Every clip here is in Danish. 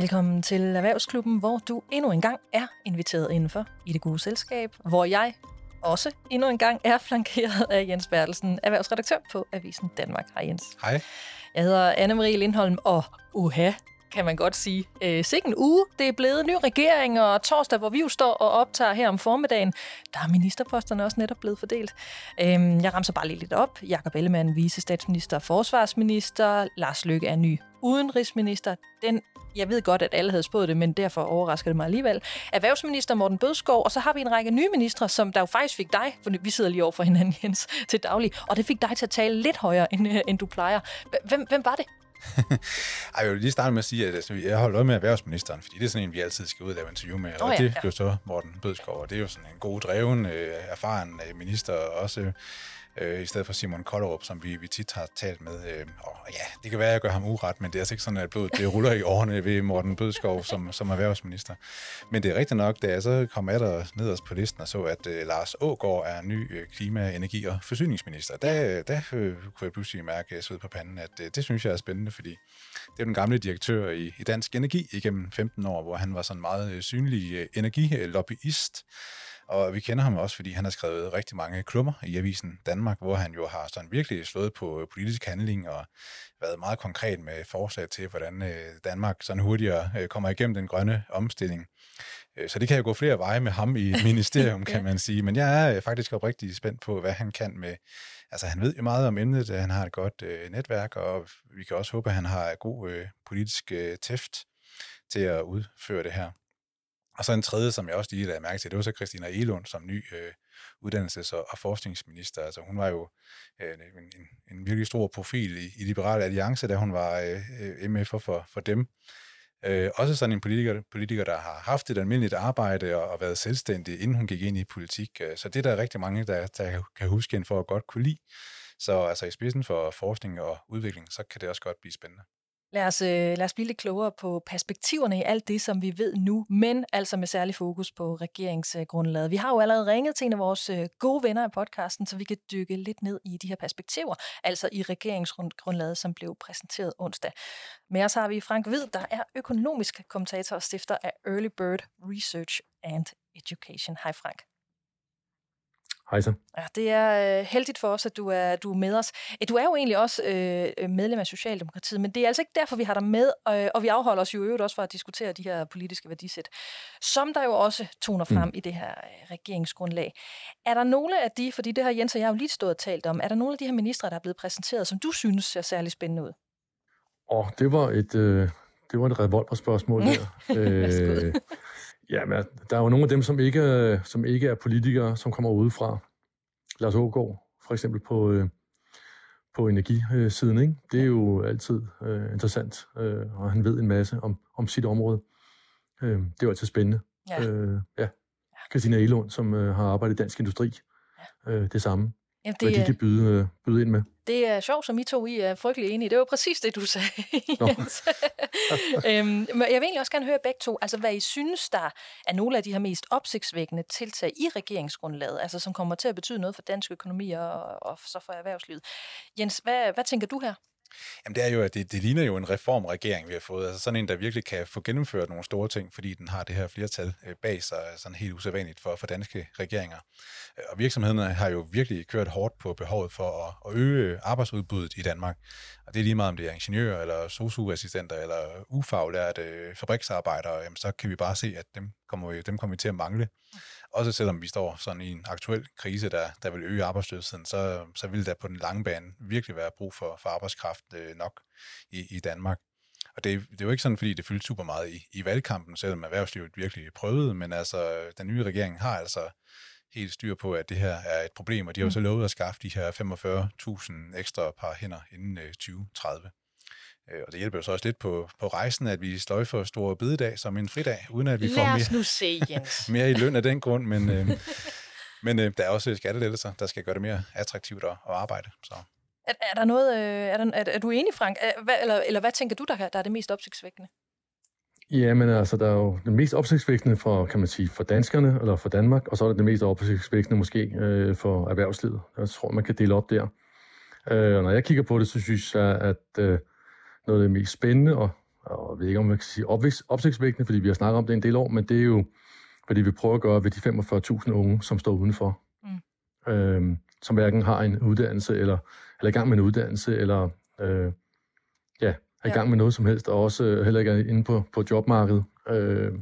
Velkommen til Erhvervsklubben, hvor du endnu en gang er inviteret indenfor i det gode selskab, hvor jeg også endnu en gang er flankeret af Jens Bertelsen, erhvervsredaktør på Avisen Danmark. Hej Jens. Hej. Jeg hedder Anne-Marie Lindholm, og uha, kan man godt sige. Øh, sikke en uge. Det er blevet ny regering, og torsdag, hvor vi jo står og optager her om formiddagen, der er ministerposterne også netop blevet fordelt. Øh, jeg ramser bare lige lidt op. Jakob Ellemann, vicestatsminister og forsvarsminister. Lars Løkke er ny udenrigsminister. Den, jeg ved godt, at alle havde spået det, men derfor overrasker det mig alligevel. Erhvervsminister Morten Bødskov, og så har vi en række nye ministre, som der jo faktisk fik dig, for vi sidder lige over for hinanden, Jens, til daglig, og det fik dig til at tale lidt højere, end, øh, end du plejer. Hvem, hvem var det? Ej, jeg vil lige starte med at sige, at altså, jeg holder øje med erhvervsministeren, fordi det er sådan en, vi altid skal ud og lave interview med, og oh, ja, det jo så Morten Bødskov, og det er jo sådan en god dreven, øh, erfaren øh, minister, også øh, øh, i stedet for Simon Kollerup, som vi, vi tit har talt med. Øh, og ja, det kan være, at jeg gør ham uret, men det er altså ikke sådan, at blodet det ruller i årene ved Morten Bødskov som, som erhvervsminister. Men det er rigtigt nok, da jeg så kom af der nederst på listen og så, at øh, Lars Ågård er ny øh, klima-, energi- og forsyningsminister, der, der øh, kunne jeg pludselig mærke sved på panden, at øh, det synes jeg er spændende, fordi det er den gamle direktør i, i Dansk Energi igennem 15 år, hvor han var sådan en meget øh, synlig øh, energilobbyist, og vi kender ham også, fordi han har skrevet rigtig mange klummer i Avisen Danmark, hvor han jo har sådan virkelig slået på politisk handling og været meget konkret med forslag til, hvordan øh, Danmark sådan hurtigere øh, kommer igennem den grønne omstilling. Øh, så det kan jo gå flere veje med ham i et ministerium, kan man sige. Men jeg er faktisk oprigtig spændt på, hvad han kan med... Altså, han ved jo meget om emnet, han har et godt netværk, og vi kan også håbe, at han har god politisk tæft til at udføre det her. Og så en tredje, som jeg også lige lagde mærke til, det var så Christina Elund som ny øh, uddannelses- og, og forskningsminister. Altså hun var jo øh, en, en, en virkelig stor profil i, i Liberale Alliance, da hun var øh, MF'er for, for dem. Øh, også sådan en politiker, politiker, der har haft et almindeligt arbejde og, og været selvstændig, inden hun gik ind i politik. Øh, så det der er der rigtig mange, der, der kan huske hende for at godt kunne lide. Så altså i spidsen for forskning og udvikling, så kan det også godt blive spændende. Lad os, øh, lad os blive lidt klogere på perspektiverne i alt det, som vi ved nu, men altså med særlig fokus på regeringsgrundlaget. Vi har jo allerede ringet til en af vores øh, gode venner af podcasten, så vi kan dykke lidt ned i de her perspektiver, altså i regeringsgrundlaget, som blev præsenteret onsdag. Med os har vi Frank Hvid, der er økonomisk kommentator og stifter af Early Bird Research and Education. Hej Frank. Hej så. Ja, det er øh, heldigt for os, at du er, du er med os. Du er jo egentlig også øh, medlem af Socialdemokratiet, men det er altså ikke derfor, vi har dig med, øh, og vi afholder os jo øvrigt også for at diskutere de her politiske værdisæt, som der jo også toner frem mm. i det her øh, regeringsgrundlag. Er der nogle af de, fordi det har Jens og jeg jo lige stået og talt om, er der nogle af de her ministre, der er blevet præsenteret, som du synes ser særlig spændende ud? Åh, oh, det var et, øh, det var et revolverspørgsmål der. øh, Ja, men der er jo nogle af dem, som ikke, som ikke er politikere, som kommer udefra. Lars Ågaard, for eksempel på, øh, på energisiden. Ikke? Det er jo altid øh, interessant, øh, og han ved en masse om, om sit område. Øh, det er jo altid spændende. Ja. Øh, ja. Christina Elund, som øh, har arbejdet i Dansk Industri. Ja. Øh, det samme. Ja, det, hvad de kan byde, øh, byde ind med. Det er sjovt, som I to I er frygtelig enige. Det var præcis det, du sagde, øhm, men jeg vil egentlig også gerne høre begge to, altså hvad I synes, der er nogle af de her mest opsigtsvækkende tiltag i regeringsgrundlaget, altså som kommer til at betyde noget for dansk økonomi og, og så for erhvervslivet. Jens, hvad, hvad tænker du her? Jamen det er jo, at det, det ligner jo en reformregering, vi har fået. Altså sådan en, der virkelig kan få gennemført nogle store ting, fordi den har det her flertal øh, bag sig, øh, sådan helt usædvanligt for, for danske regeringer. Øh, og virksomhederne har jo virkelig kørt hårdt på behovet for at, at øge arbejdsudbuddet i Danmark. Og det er lige meget, om det er ingeniører, eller sosu-assistenter, eller ufaglærte fabriksarbejdere, jamen så kan vi bare se, at dem kommer vi, dem kommer vi til at mangle. Også selvom vi står sådan i en aktuel krise, der, der vil øge arbejdsløsheden, så, så vil der på den lange bane virkelig være brug for, for arbejdskraft øh, nok i, i Danmark. Og det, det er jo ikke sådan, fordi det fyldte super meget i, i valgkampen, selvom erhvervslivet virkelig prøvede, men altså, den nye regering har altså helt styr på, at det her er et problem, og de har jo mm. så lovet at skaffe de her 45.000 ekstra par hænder inden 2030. Øh, og det hjælper jo så også lidt på, på rejsen, at vi sløjfer Store Bededag som en fridag, uden at vi Lad får mere, nu se, Jens. mere i løn af den grund. Men, øh, men øh, der er også skattelettelser, der skal gøre det mere attraktivt at, at arbejde. Så. Er, er der noget, øh, er, der, er, er du enig, Frank? Er, hvad, eller, eller hvad tænker du, der, der er det mest opsigtsvækkende? Ja, men altså, der er jo det mest opsigtsvækkende for, kan man sige, for danskerne, eller for Danmark, og så er det det mest opsigtsvækkende måske øh, for erhvervslivet. Jeg tror, man kan dele op der. Øh, og når jeg kigger på det, så synes jeg, at øh, noget af det mest spændende og, og jeg ved ikke, om man kan sige opsigtsvækkende, fordi vi har snakket om det en del år, men det er jo, fordi vi prøver at gøre ved de 45.000 unge, som står udenfor. Mm. Øh, som hverken har en uddannelse, eller, eller i gang med en uddannelse, eller øh, ja, er i gang med noget som helst, og også øh, heller ikke er inde på, på jobmarkedet. Øh,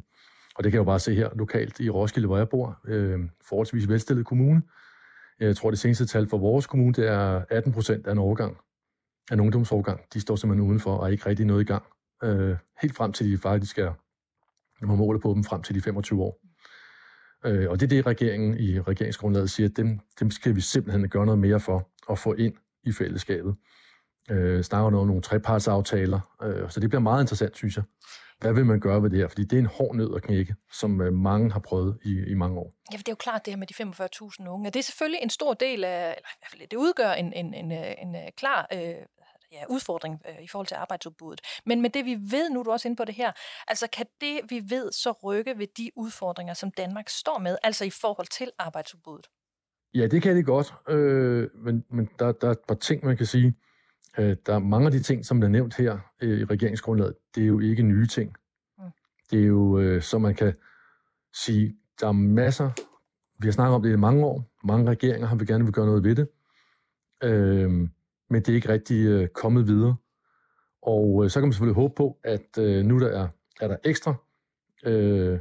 og det kan jeg jo bare se her lokalt i Roskilde, hvor jeg bor, øh, forholdsvis velstillet kommune. Jeg tror, det seneste tal for vores kommune, det er 18 procent af en overgang, af en ungdomsårgang, De står simpelthen udenfor og er ikke rigtig noget i gang. Øh, helt frem til de faktisk er, man måler på dem frem til de 25 år. Øh, og det er det, regeringen i regeringsgrundlaget siger, at dem, dem skal vi simpelthen gøre noget mere for at få ind i fællesskabet. Øh, snakker noget om nogle trepartsaftaler, øh, så det bliver meget interessant, synes jeg. Hvad vil man gøre ved det her? Fordi det er en hård nød at knække, som øh, mange har prøvet i, i mange år. Ja, for det er jo klart det her med de 45.000 unge. Det er selvfølgelig en stor del af, eller i hvert fald det udgør en, en, en, øh, en, en klar øh, ja, udfordring øh, i forhold til arbejdsudbuddet. Men med det, vi ved, nu er du også inde på det her, altså kan det, vi ved, så rykke ved de udfordringer, som Danmark står med, altså i forhold til arbejdsudbuddet? Ja, det kan det godt, øh, men, men der, der er et par ting, man kan sige. Øh, der er mange af de ting, som er nævnt her øh, i regeringsgrundlaget, det er jo ikke nye ting. Mm. Det er jo, øh, så man kan sige, der er masser, vi har snakket om det i mange år, mange regeringer har vi gerne vil gøre noget ved det. Øh, men det er ikke rigtig øh, kommet videre. Og øh, så kan man selvfølgelig håbe på, at øh, nu der er, er der ekstra øh,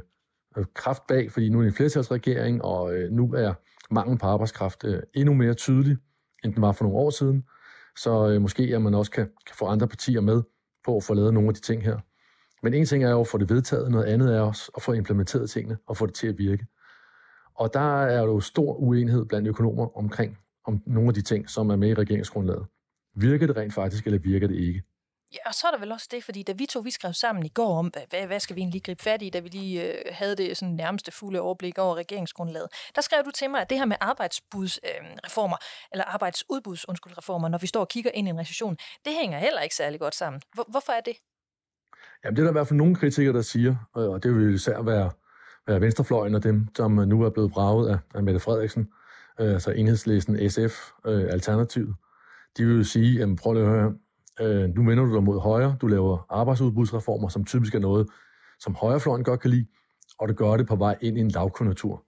kraft bag, fordi nu er det en flertalsregering, og øh, nu er mangel på arbejdskraft øh, endnu mere tydelig, end den var for nogle år siden. Så øh, måske at man også kan, kan få andre partier med på at få lavet nogle af de ting her. Men en ting er jo at få det vedtaget, noget andet er også at få implementeret tingene og få det til at virke. Og der er jo stor uenighed blandt økonomer omkring om nogle af de ting, som er med i regeringsgrundlaget. Virker det rent faktisk, eller virker det ikke? Ja, og så er der vel også det, fordi da vi to vi skrev sammen i går om, hvad, hvad skal vi egentlig gribe fat i, da vi lige øh, havde det sådan nærmeste fulde overblik over regeringsgrundlaget, der skrev du til mig, at det her med arbejdsbudsreformer, øh, eller arbejdsudbuds, undskyld, reformer, når vi står og kigger ind i en recession, det hænger heller ikke særlig godt sammen. Hvor, hvorfor er det? Jamen, det er der i hvert fald nogle kritikere, der siger, og det vil især være, være venstrefløjen og dem, som nu er blevet braget af, af Mette Frederiksen, øh, altså enhedslisten, SF, øh, Alternativet de vil jo sige, jamen prøv lige at høre, øh, nu vender du dig mod højre, du laver arbejdsudbudsreformer, som typisk er noget, som højrefløjen godt kan lide, og du gør det på vej ind i en lavkonjunktur.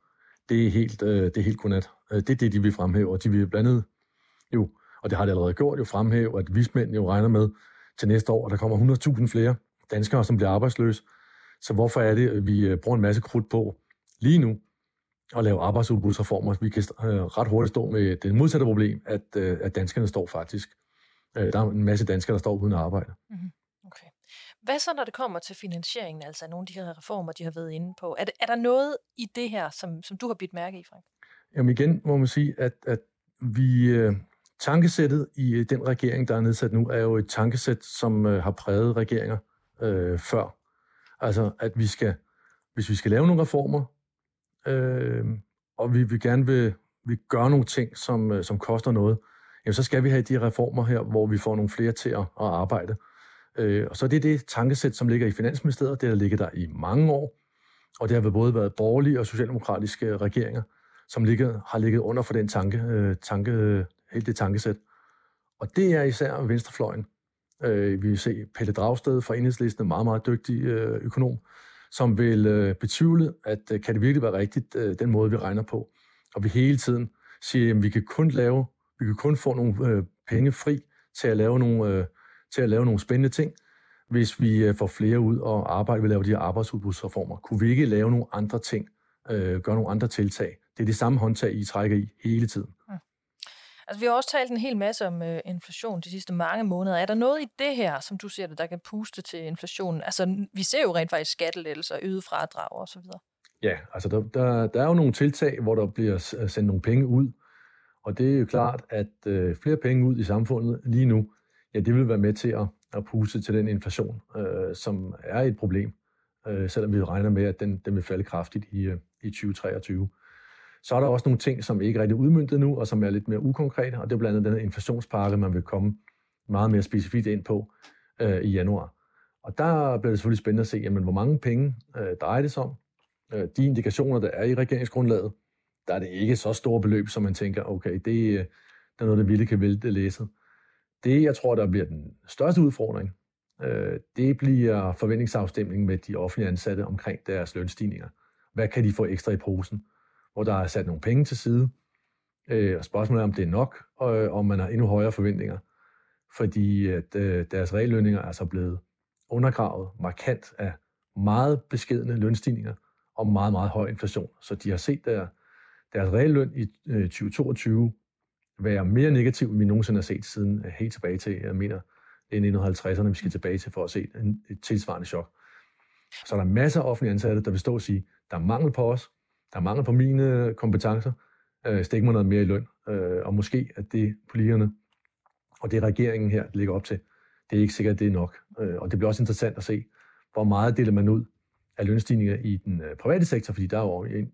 Det er helt, øh, det er helt kunat. Øh, det er det, de vil fremhæve, og de vil blandt andet jo, og det har de allerede gjort, jo fremhæve, at vismændene jo regner med til næste år, at der kommer 100.000 flere danskere, som bliver arbejdsløse. Så hvorfor er det, at vi øh, bruger en masse krudt på lige nu at lave arbejdsudbudsreformer. Vi kan øh, ret hurtigt stå med det modsatte problem, at, øh, at danskerne står faktisk. Øh, der er en masse danskere, der står uden arbejde. Mm-hmm. Okay. Hvad så, når det kommer til finansieringen, altså nogle af de her reformer, de har været inde på? Er, det, er der noget i det her, som, som du har bidt mærke i, Frank? Jamen igen må man sige, at, at vi... Øh, tankesættet i den regering, der er nedsat nu, er jo et tankesæt, som øh, har præget regeringer øh, før. Altså, at vi skal, hvis vi skal lave nogle reformer, øh, og vi vil gerne vil, vil gøre nogle ting, som, øh, som koster noget, jamen så skal vi have de reformer her, hvor vi får nogle flere til at, at arbejde. Øh, og så er det det tankesæt, som ligger i Finansministeriet, det har ligget der i mange år, og det har både været borgerlige og socialdemokratiske regeringer, som ligger, har ligget under for den tanke, øh, tanke, helt det tankesæt. Og det er især venstrefløjen. Øh, vi vil se Pelle Dragsted fra Enhedslisten, en meget, meget dygtig øh, økonom, som vil øh, betvivle, at øh, kan det virkelig være rigtigt, øh, den måde, vi regner på. Og vi hele tiden siger, at vi kan kun lave, vi kan kun få nogle øh, penge fri til at lave nogle, øh, til at lave nogle spændende ting, hvis vi øh, får flere ud og arbejde vi laver de her arbejdsudbudsreformer. Kunne vi ikke lave nogle andre ting, øh, gøre nogle andre tiltag? Det er det samme håndtag, I trækker i hele tiden. Altså, vi har også talt en hel masse om øh, inflation de sidste mange måneder. Er der noget i det her, som du ser det, der kan puste til inflationen? Altså, vi ser jo rent faktisk skattelettelser, øget fradrag og så videre. Ja, altså der, der, der er jo nogle tiltag, hvor der bliver øh, sendt nogle penge ud, og det er jo klart, at øh, flere penge ud i samfundet lige nu, ja, det vil være med til at, at puste til den inflation, øh, som er et problem, øh, selvom vi regner med, at den, den vil falde kraftigt i, øh, i 2023. Så er der også nogle ting, som ikke er rigtig udmyndtet nu, og som er lidt mere ukonkrete, og det er blandt andet den her inflationspakke, man vil komme meget mere specifikt ind på øh, i januar. Og der bliver det selvfølgelig spændende at se, jamen, hvor mange penge øh, drejer det sig om. Øh, de indikationer, der er i regeringsgrundlaget, der er det ikke så store beløb, som man tænker, okay, det, øh, det er noget, der vildt kan vælte læset. Det, jeg tror, der bliver den største udfordring, øh, det bliver forventningsafstemningen med de offentlige ansatte omkring deres lønstigninger. Hvad kan de få ekstra i posen? Hvor der er sat nogle penge til side, øh, og spørgsmålet er, om det er nok, og øh, om man har endnu højere forventninger. Fordi at, øh, deres reallønninger er så blevet undergravet markant af meget beskedende lønstigninger og meget, meget høj inflation. Så de har set der, deres realløn i øh, 2022 være mere negativ, end vi nogensinde har set siden øh, helt tilbage til, jeg mener, det er 1950'erne, vi skal tilbage til for at se et tilsvarende chok. Så der er masser af offentlige ansatte, der vil stå og sige, der er mangel på os, der er mangel på mine kompetencer, øh, stik mig noget mere i løn. Øh, og måske at det politikerne og det regeringen her ligger op til, det er ikke sikkert, at det er nok. Øh, og det bliver også interessant at se, hvor meget deler man ud af lønstigninger i den øh, private sektor, fordi der er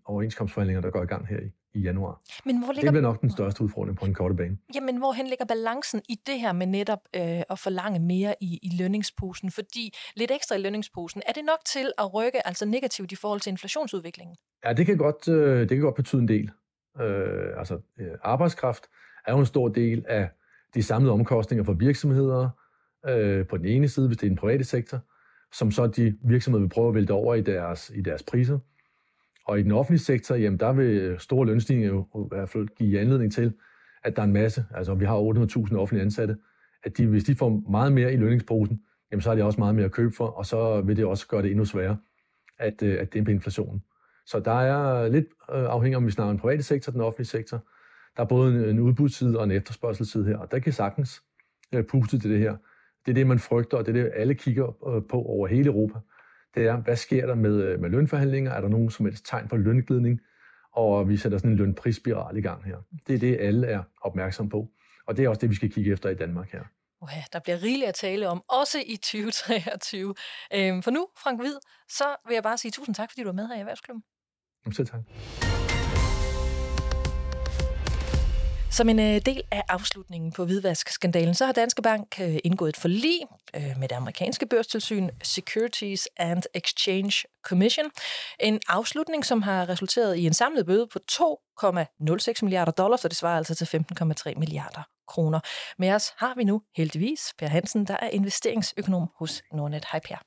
overenskomstforhandlinger, der går i gang her i, i januar. Men hvor ligger... Det bliver nok den største udfordring på en korte bane. Jamen, hvorhen ligger balancen i det her med netop øh, at forlange mere i, i lønningsposen? Fordi lidt ekstra i lønningsposen, er det nok til at rykke altså negativt i forhold til inflationsudviklingen? Ja, det kan godt, øh, det kan godt betyde en del. Øh, altså, øh, arbejdskraft er jo en stor del af de samlede omkostninger for virksomheder øh, på den ene side, hvis det er den private sektor, som så de virksomheder vil prøve at vælte over i deres, i deres priser. Og i den offentlige sektor, jamen der vil store lønstigninger jo i hvert fald give anledning til, at der er en masse, altså vi har 800.000 offentlige ansatte, at de, hvis de får meget mere i lønningsposen, jamen så har de også meget mere at købe for, og så vil det også gøre det endnu sværere at, øh, at dæmpe inflationen. Så der er lidt øh, afhængig om vi snakker den private sektor, den offentlige sektor. Der er både en, en udbudsside og en efterspørgselsside her, og der kan sagtens øh, puste til det her. Det er det, man frygter, og det er det, alle kigger på over hele Europa det er, hvad sker der med, øh, med lønforhandlinger? Er der nogen som helst tegn på lønglidning? Og vi sætter sådan en lønprisspiral i gang her. Det er det, alle er opmærksom på. Og det er også det, vi skal kigge efter i Danmark her. Okay, der bliver rigeligt at tale om, også i 2023. Øhm, for nu, Frank Hvid, så vil jeg bare sige tusind tak, fordi du er med her i Erhvervsklubben. Selv tak. Som en øh, del af afslutningen på hvidvaskskandalen, så har Danske Bank øh, indgået et forlig øh, med det amerikanske børstilsyn Securities and Exchange Commission. En afslutning, som har resulteret i en samlet bøde på 2,06 milliarder dollars, så det svarer altså til 15,3 milliarder kroner. Med os har vi nu heldigvis Per Hansen, der er investeringsøkonom hos Nordnet. Hej Per.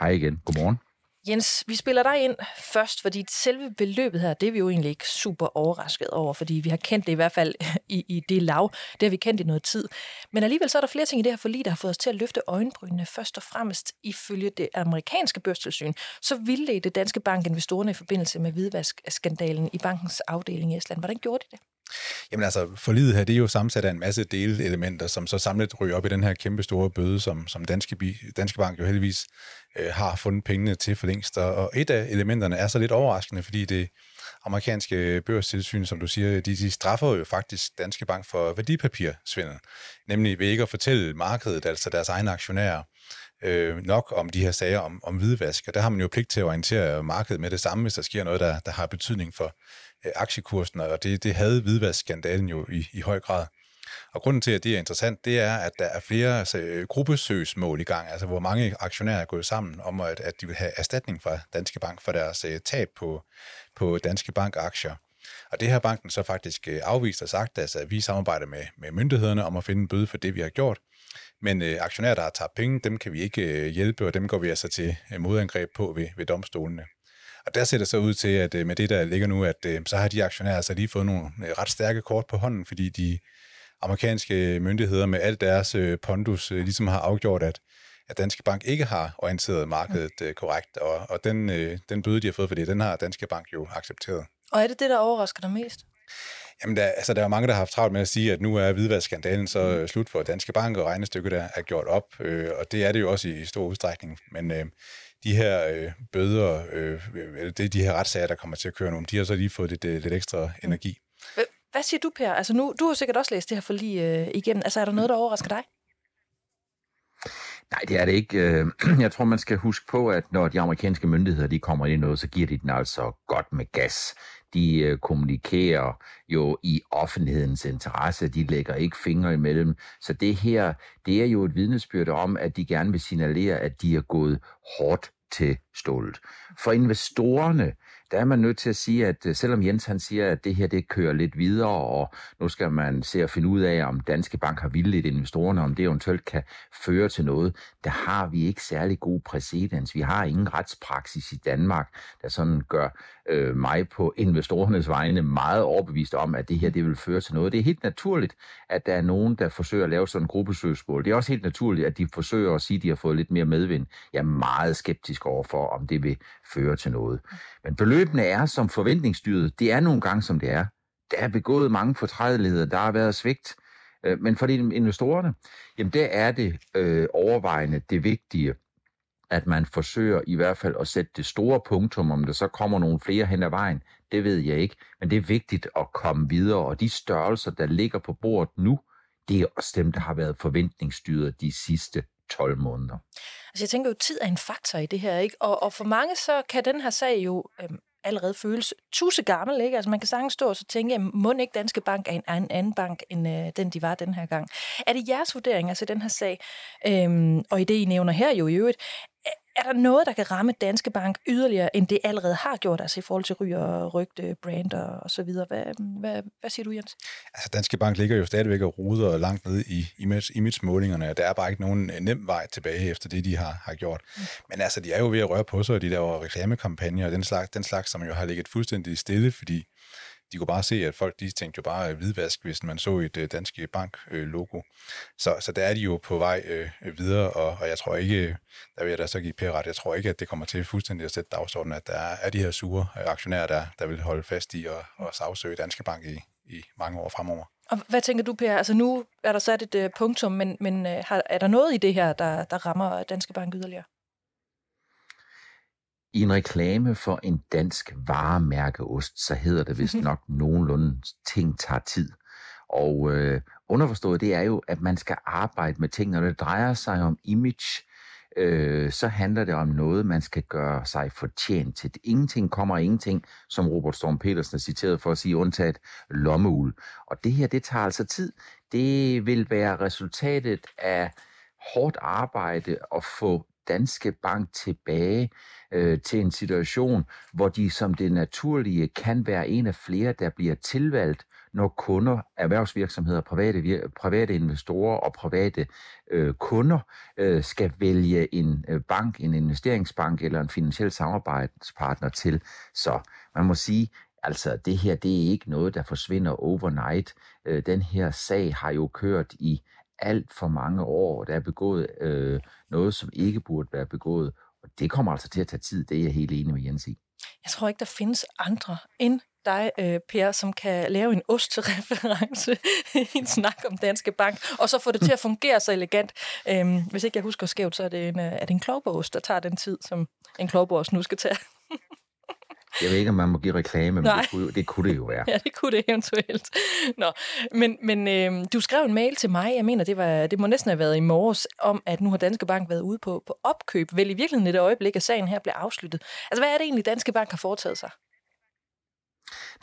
Hej igen. Godmorgen. Jens, vi spiller dig ind først, fordi selve beløbet her, det er vi jo egentlig ikke super overrasket over, fordi vi har kendt det i hvert fald i, i det lav. Det har vi kendt i noget tid. Men alligevel så er der flere ting i det her forlig, der har fået os til at løfte øjenbrynene. Først og fremmest ifølge det amerikanske børstilsyn, så ville det Danske Bank investorerne i forbindelse med hvidvaskskandalen i bankens afdeling i Estland. Hvordan gjorde de det? Jamen altså, forlidet her, det er jo sammensat af en masse delelementer, som så samlet ryger op i den her kæmpe store bøde, som, som Danske, Danske Bank jo heldigvis øh, har fundet pengene til for længst. Og et af elementerne er så lidt overraskende, fordi det amerikanske børstilsyn, som du siger, de, de straffer jo faktisk Danske Bank for værdipapirsvindel, nemlig ved ikke at fortælle markedet, altså deres egne aktionærer, øh, nok om de her sager om, om hvidvask. Og der har man jo pligt til at orientere markedet med det samme, hvis der sker noget, der, der har betydning for øh, aktiekursen, og det, det havde hvidvaskskandalen jo i, i høj grad. Og grunden til, at det er interessant, det er, at der er flere altså, øh, gruppesøgsmål i gang, altså hvor mange aktionærer er gået sammen om, at, at de vil have erstatning fra Danske Bank for deres uh, tab på, på Danske Bank-aktier. Og det har banken så faktisk øh, afvist og sagt, altså, at vi samarbejder med, med myndighederne om at finde en bøde for det, vi har gjort. Men øh, aktionærer, der har tabt penge, dem kan vi ikke øh, hjælpe, og dem går vi altså til øh, modangreb på ved, ved domstolene. Og der ser det så ud til, at øh, med det, der ligger nu, at øh, så har de aktionærer altså lige fået nogle øh, ret stærke kort på hånden, fordi de amerikanske myndigheder med alt deres øh, pondus øh, ligesom har afgjort, at, at Danske Bank ikke har orienteret markedet øh, korrekt, og, og den, øh, den bøde, de har fået for det, den har Danske Bank jo accepteret. Og er det det, der overrasker dig mest? Jamen, der, altså, der er mange, der har haft travlt med at sige, at nu er hvidvaskskandalen så øh, slut for Danske Bank, og regnestykket der er gjort op, øh, og det er det jo også i stor udstrækning. Men øh, de her øh, bøder, øh, det, de her retssager, der kommer til at køre nu, de har så lige fået lidt, lidt ekstra energi. Hvad siger du, Per? Altså nu, du har sikkert også læst det her forlig øh, igennem. Altså er der noget, der overrasker dig? Nej, det er det ikke. Øh, jeg tror, man skal huske på, at når de amerikanske myndigheder de kommer ind i noget, så giver de den altså godt med gas. De øh, kommunikerer jo i offentlighedens interesse. De lægger ikke fingre imellem. Så det her, det er jo et vidnesbyrd om, at de gerne vil signalere, at de er gået hårdt til stålet. For investorerne, der er man nødt til at sige, at øh, selvom Jens han siger, at det her det kører lidt videre, og nu skal man se at finde ud af, om Danske Bank har vildledt investorerne, om det eventuelt kan føre til noget, der har vi ikke særlig god præcedens. Vi har ingen retspraksis i Danmark, der sådan gør øh, mig på investorernes vegne meget overbevist om, at det her det vil føre til noget. Det er helt naturligt, at der er nogen, der forsøger at lave sådan en gruppesøgsmål. Det er også helt naturligt, at de forsøger at sige, at de har fået lidt mere medvind. Jeg er meget skeptisk overfor, om det vil føre til noget. Men beløbene er som forventningsstyret. Det er nogle gange, som det er. Der er begået mange fortrædeligheder. Der har været svigt. Øh, men for de investorerne, jamen der er det øh, overvejende det vigtige, at man forsøger i hvert fald at sætte det store punktum, om der så kommer nogle flere hen ad vejen, det ved jeg ikke. Men det er vigtigt at komme videre, og de størrelser, der ligger på bordet nu, det er også dem, der har været forventningsstyret de sidste 12 måneder. Altså jeg tænker jo, tid er en faktor i det her, ikke? Og, og for mange så kan den her sag jo øhm, allerede føles tusse gammel, ikke? Altså man kan sagtens stå og så tænke, at må ikke Danske Bank er en, en anden bank, end øh, den de var den her gang. Er det jeres vurdering, altså den her sag, øhm, og i det I nævner her jo i øvrigt, er der noget, der kan ramme Danske Bank yderligere, end det allerede har gjort, altså i forhold til ryger, rygte, brand og, og så videre? Hvad, hvad, hvad siger du, Jens? Altså, Danske Bank ligger jo stadigvæk og ruder langt nede i image-målingerne, og der er bare ikke nogen øh, nem vej tilbage efter det, de har, har gjort. Mm. Men altså, de er jo ved at røre på sig, og de laver reklamekampagner og den slags, den slags, som jo har ligget fuldstændig stille, fordi de kunne bare se, at folk de tænkte jo bare øh, hvidvask, hvis man så et øh, dansk øh, Bank-logo. Øh, så, så der er de jo på vej øh, videre, og, og jeg tror ikke, der vil jeg da så give Per ret, jeg tror ikke, at det kommer til fuldstændig at sætte dagsordenen, at der er, er de her sure aktionærer, der, der vil holde fast i at, og sagsøge Danske Bank i, i mange år fremover. Og hvad tænker du, Per? Altså nu er der sat et uh, punktum, men, men uh, har, er der noget i det her, der, der rammer Danske Bank yderligere? I en reklame for en dansk varemærkeost, så hedder det vist nok nogenlunde, ting tager tid. Og øh, underforstået, det er jo, at man skal arbejde med ting, når det drejer sig om image, øh, så handler det om noget, man skal gøre sig fortjent til. Ingenting kommer ingenting, som Robert Storm Petersen er citeret for at sige, undtaget lommeul. Og det her, det tager altså tid. Det vil være resultatet af hårdt arbejde at få Danske Bank tilbage øh, til en situation, hvor de som det naturlige kan være en af flere, der bliver tilvalgt, når kunder, erhvervsvirksomheder, private, private investorer og private øh, kunder øh, skal vælge en øh, bank, en investeringsbank eller en finansiel samarbejdspartner til. Så man må sige, altså det her, det er ikke noget, der forsvinder overnight. Øh, den her sag har jo kørt i alt for mange år. Der er begået øh, noget, som ikke burde være begået. Og det kommer altså til at tage tid, det er jeg helt enig med Jens i. Jeg tror ikke, der findes andre end dig, øh, Per, som kan lave en ostreference i en snak om Danske Bank, og så få det til at fungere så elegant. Øhm, hvis ikke jeg husker skævt, så er det en, øh, er det en klogbogost, der tager den tid, som en klovbås nu skal tage. Jeg ved ikke, om man må give reklame, men det kunne, det kunne det jo være. ja, det kunne det eventuelt. Nå, men, men øh, du skrev en mail til mig, jeg mener, det, var, det må næsten have været i morges, om at nu har Danske Bank været ude på, på opkøb, vel i virkeligheden et øjeblik, at sagen her bliver afsluttet. Altså, hvad er det egentlig, Danske Bank har foretaget sig?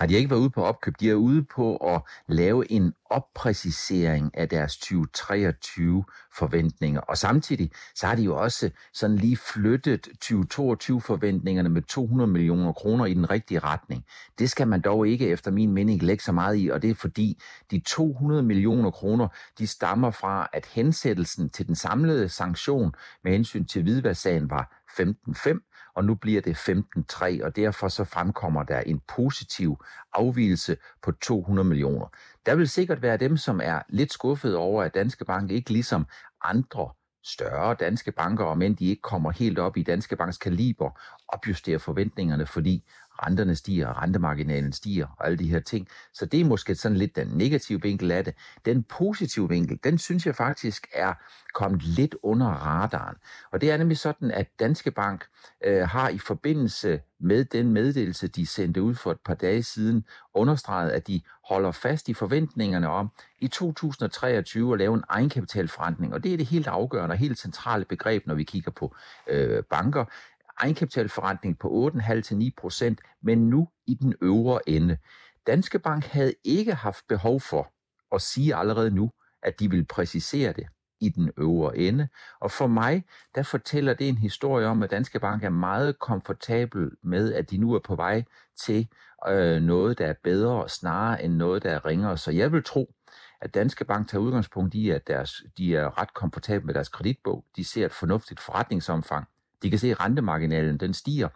Har de ikke været ude på opkøb. De er ude på at lave en oppræcisering af deres 2023 forventninger. Og samtidig så har de jo også sådan lige flyttet 2022 forventningerne med 200 millioner kroner i den rigtige retning. Det skal man dog ikke efter min mening lægge så meget i, og det er fordi de 200 millioner kroner, de stammer fra, at hensættelsen til den samlede sanktion med hensyn til hvidværdssagen var 15.5, og nu bliver det 15,3, og derfor så fremkommer der en positiv afvielse på 200 millioner. Der vil sikkert være dem, som er lidt skuffet over, at Danske Bank ikke ligesom andre større danske banker, og end de ikke kommer helt op i Danske Banks kaliber, opjusterer forventningerne, fordi renterne stiger, rentemarginalen stiger og alle de her ting. Så det er måske sådan lidt den negative vinkel af det. Den positive vinkel, den synes jeg faktisk er kommet lidt under radaren. Og det er nemlig sådan, at Danske Bank øh, har i forbindelse med den meddelelse, de sendte ud for et par dage siden, understreget, at de holder fast i forventningerne om i 2023 at lave en egenkapitalforretning. Og det er det helt afgørende og helt centrale begreb, når vi kigger på øh, banker egenkapitalforretning på 8,5-9 procent, men nu i den øvre ende. Danske Bank havde ikke haft behov for at sige allerede nu, at de vil præcisere det. i den øvre ende. Og for mig, der fortæller det en historie om, at Danske Bank er meget komfortabel med, at de nu er på vej til øh, noget, der er bedre snarere end noget, der er ringere. Så jeg vil tro, at Danske Bank tager udgangspunkt i, at deres, de er ret komfortable med deres kreditbog. De ser et fornuftigt forretningsomfang. De kan se, at rentemarginalen den stiger.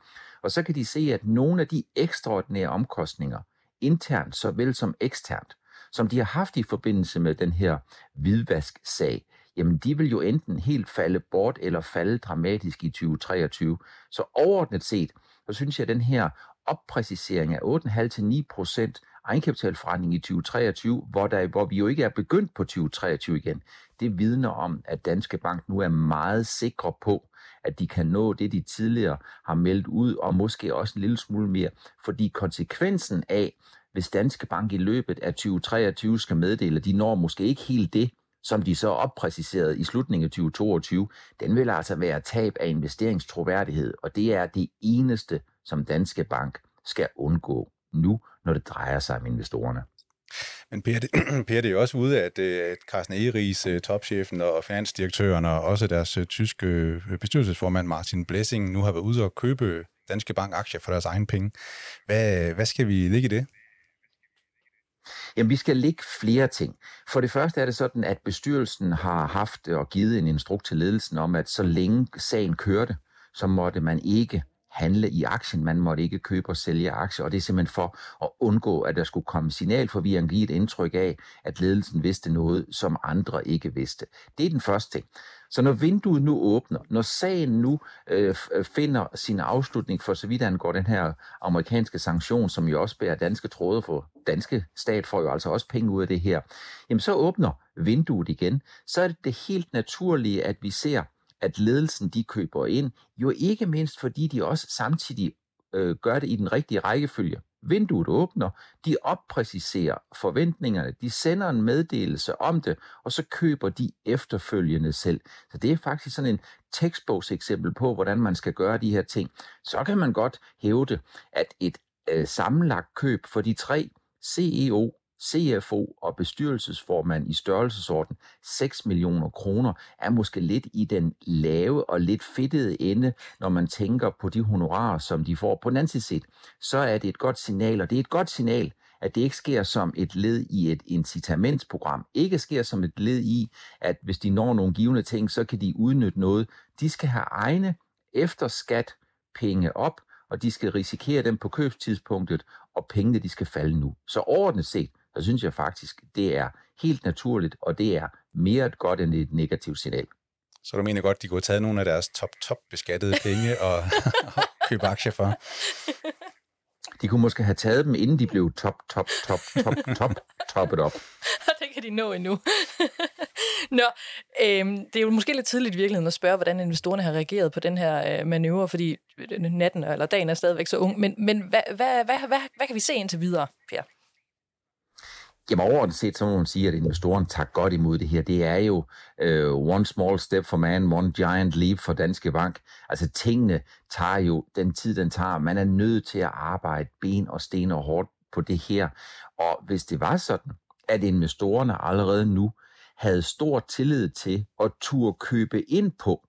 Og så kan de se, at nogle af de ekstraordinære omkostninger, internt såvel som eksternt, som de har haft i forbindelse med den her hvidvask-sag, jamen de vil jo enten helt falde bort eller falde dramatisk i 2023. Så overordnet set, så synes jeg, at den her oppræcisering af 8,5-9% egenkapitalforretning i 2023, hvor, der, hvor vi jo ikke er begyndt på 2023 igen, det vidner om, at Danske Bank nu er meget sikre på, at de kan nå det, de tidligere har meldt ud, og måske også en lille smule mere, fordi konsekvensen af, hvis Danske Bank i løbet af 2023 skal meddele, at de når måske ikke helt det, som de så oppræciserede i slutningen af 2022, den vil altså være tab af investeringstroværdighed, og det er det eneste, som Danske Bank skal undgå nu, når det drejer sig om investorerne. Men Per, det, per, det er jo også ude, at, øh, at Carsten Egeris, øh, topchefen og finansdirektøren, og også deres øh, tyske bestyrelsesformand Martin Blessing, nu har været ude og købe Danske Bank aktier for deres egen penge. Hvad, hvad skal vi ligge i det? Jamen, vi skal ligge flere ting. For det første er det sådan, at bestyrelsen har haft og givet en instrukt til ledelsen om, at så længe sagen kørte, så måtte man ikke handle i aktien. Man måtte ikke købe og sælge aktier, og det er simpelthen for at undgå, at der skulle komme signalforvirring, give et indtryk af, at ledelsen vidste noget, som andre ikke vidste. Det er den første ting. Så når vinduet nu åbner, når sagen nu øh, øh, finder sin afslutning for så vidt angår den her amerikanske sanktion, som jo også bærer danske tråde for danske stat får jo altså også penge ud af det her, jamen så åbner vinduet igen. Så er det det helt naturlige, at vi ser, at ledelsen de køber ind, jo ikke mindst fordi de også samtidig øh, gør det i den rigtige rækkefølge. Vinduet åbner, de oppræciserer forventningerne, de sender en meddelelse om det, og så køber de efterfølgende selv. Så det er faktisk sådan en tekstbogseksempel på, hvordan man skal gøre de her ting. Så kan man godt hævde, at et øh, sammenlagt køb for de tre CEO, CFO og bestyrelsesformand i størrelsesorden 6 millioner kroner er måske lidt i den lave og lidt fedtede ende, når man tænker på de honorarer, som de får. På den anden side så er det et godt signal, og det er et godt signal, at det ikke sker som et led i et incitamentsprogram. Ikke sker som et led i, at hvis de når nogle givende ting, så kan de udnytte noget. De skal have egne efter skat penge op, og de skal risikere dem på købstidspunktet, og pengene de skal falde nu. Så overordnet set, så synes jeg faktisk, det er helt naturligt, og det er mere et godt end et negativt signal. Så du mener godt, de kunne have taget nogle af deres top-top beskattede penge og, og købe aktier for? De kunne måske have taget dem, inden de blev top, top, top, top, top, toppet op. det kan de nå endnu. Nå, øhm, det er jo måske lidt tidligt i virkeligheden at spørge, hvordan investorerne har reageret på den her øh, manøvre, fordi natten eller dagen er stadigvæk så ung. Men, men hvad, hvad, hvad, hvad, hvad kan vi se indtil videre, Per? Jamen overordnet set, så må man sige, at investoren tager godt imod det her. Det er jo uh, one small step for man, one giant leap for Danske Bank. Altså tingene tager jo den tid, den tager. Man er nødt til at arbejde ben og sten og hårdt på det her. Og hvis det var sådan, at investorerne allerede nu havde stor tillid til at turde købe ind på,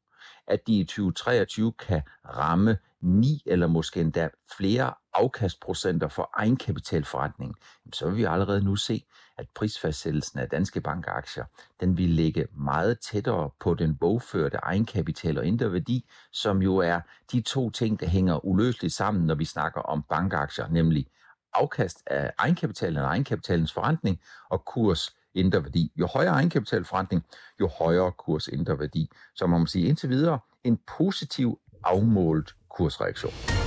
at de i 2023 kan ramme ni eller måske endda flere afkastprocenter for egenkapitalforretning, så vil vi allerede nu se, at prisfastsættelsen af danske bankaktier, den vil ligge meget tættere på den bogførte egenkapital og indre værdi, som jo er de to ting, der hænger uløseligt sammen, når vi snakker om bankaktier, nemlig afkast af egenkapitalen og egenkapitalens forretning og kurs indre værdi. Jo højere egenkapitalforretning, jo højere kurs indre værdi. Så man må sige indtil videre en positiv afmålt Kursreaction.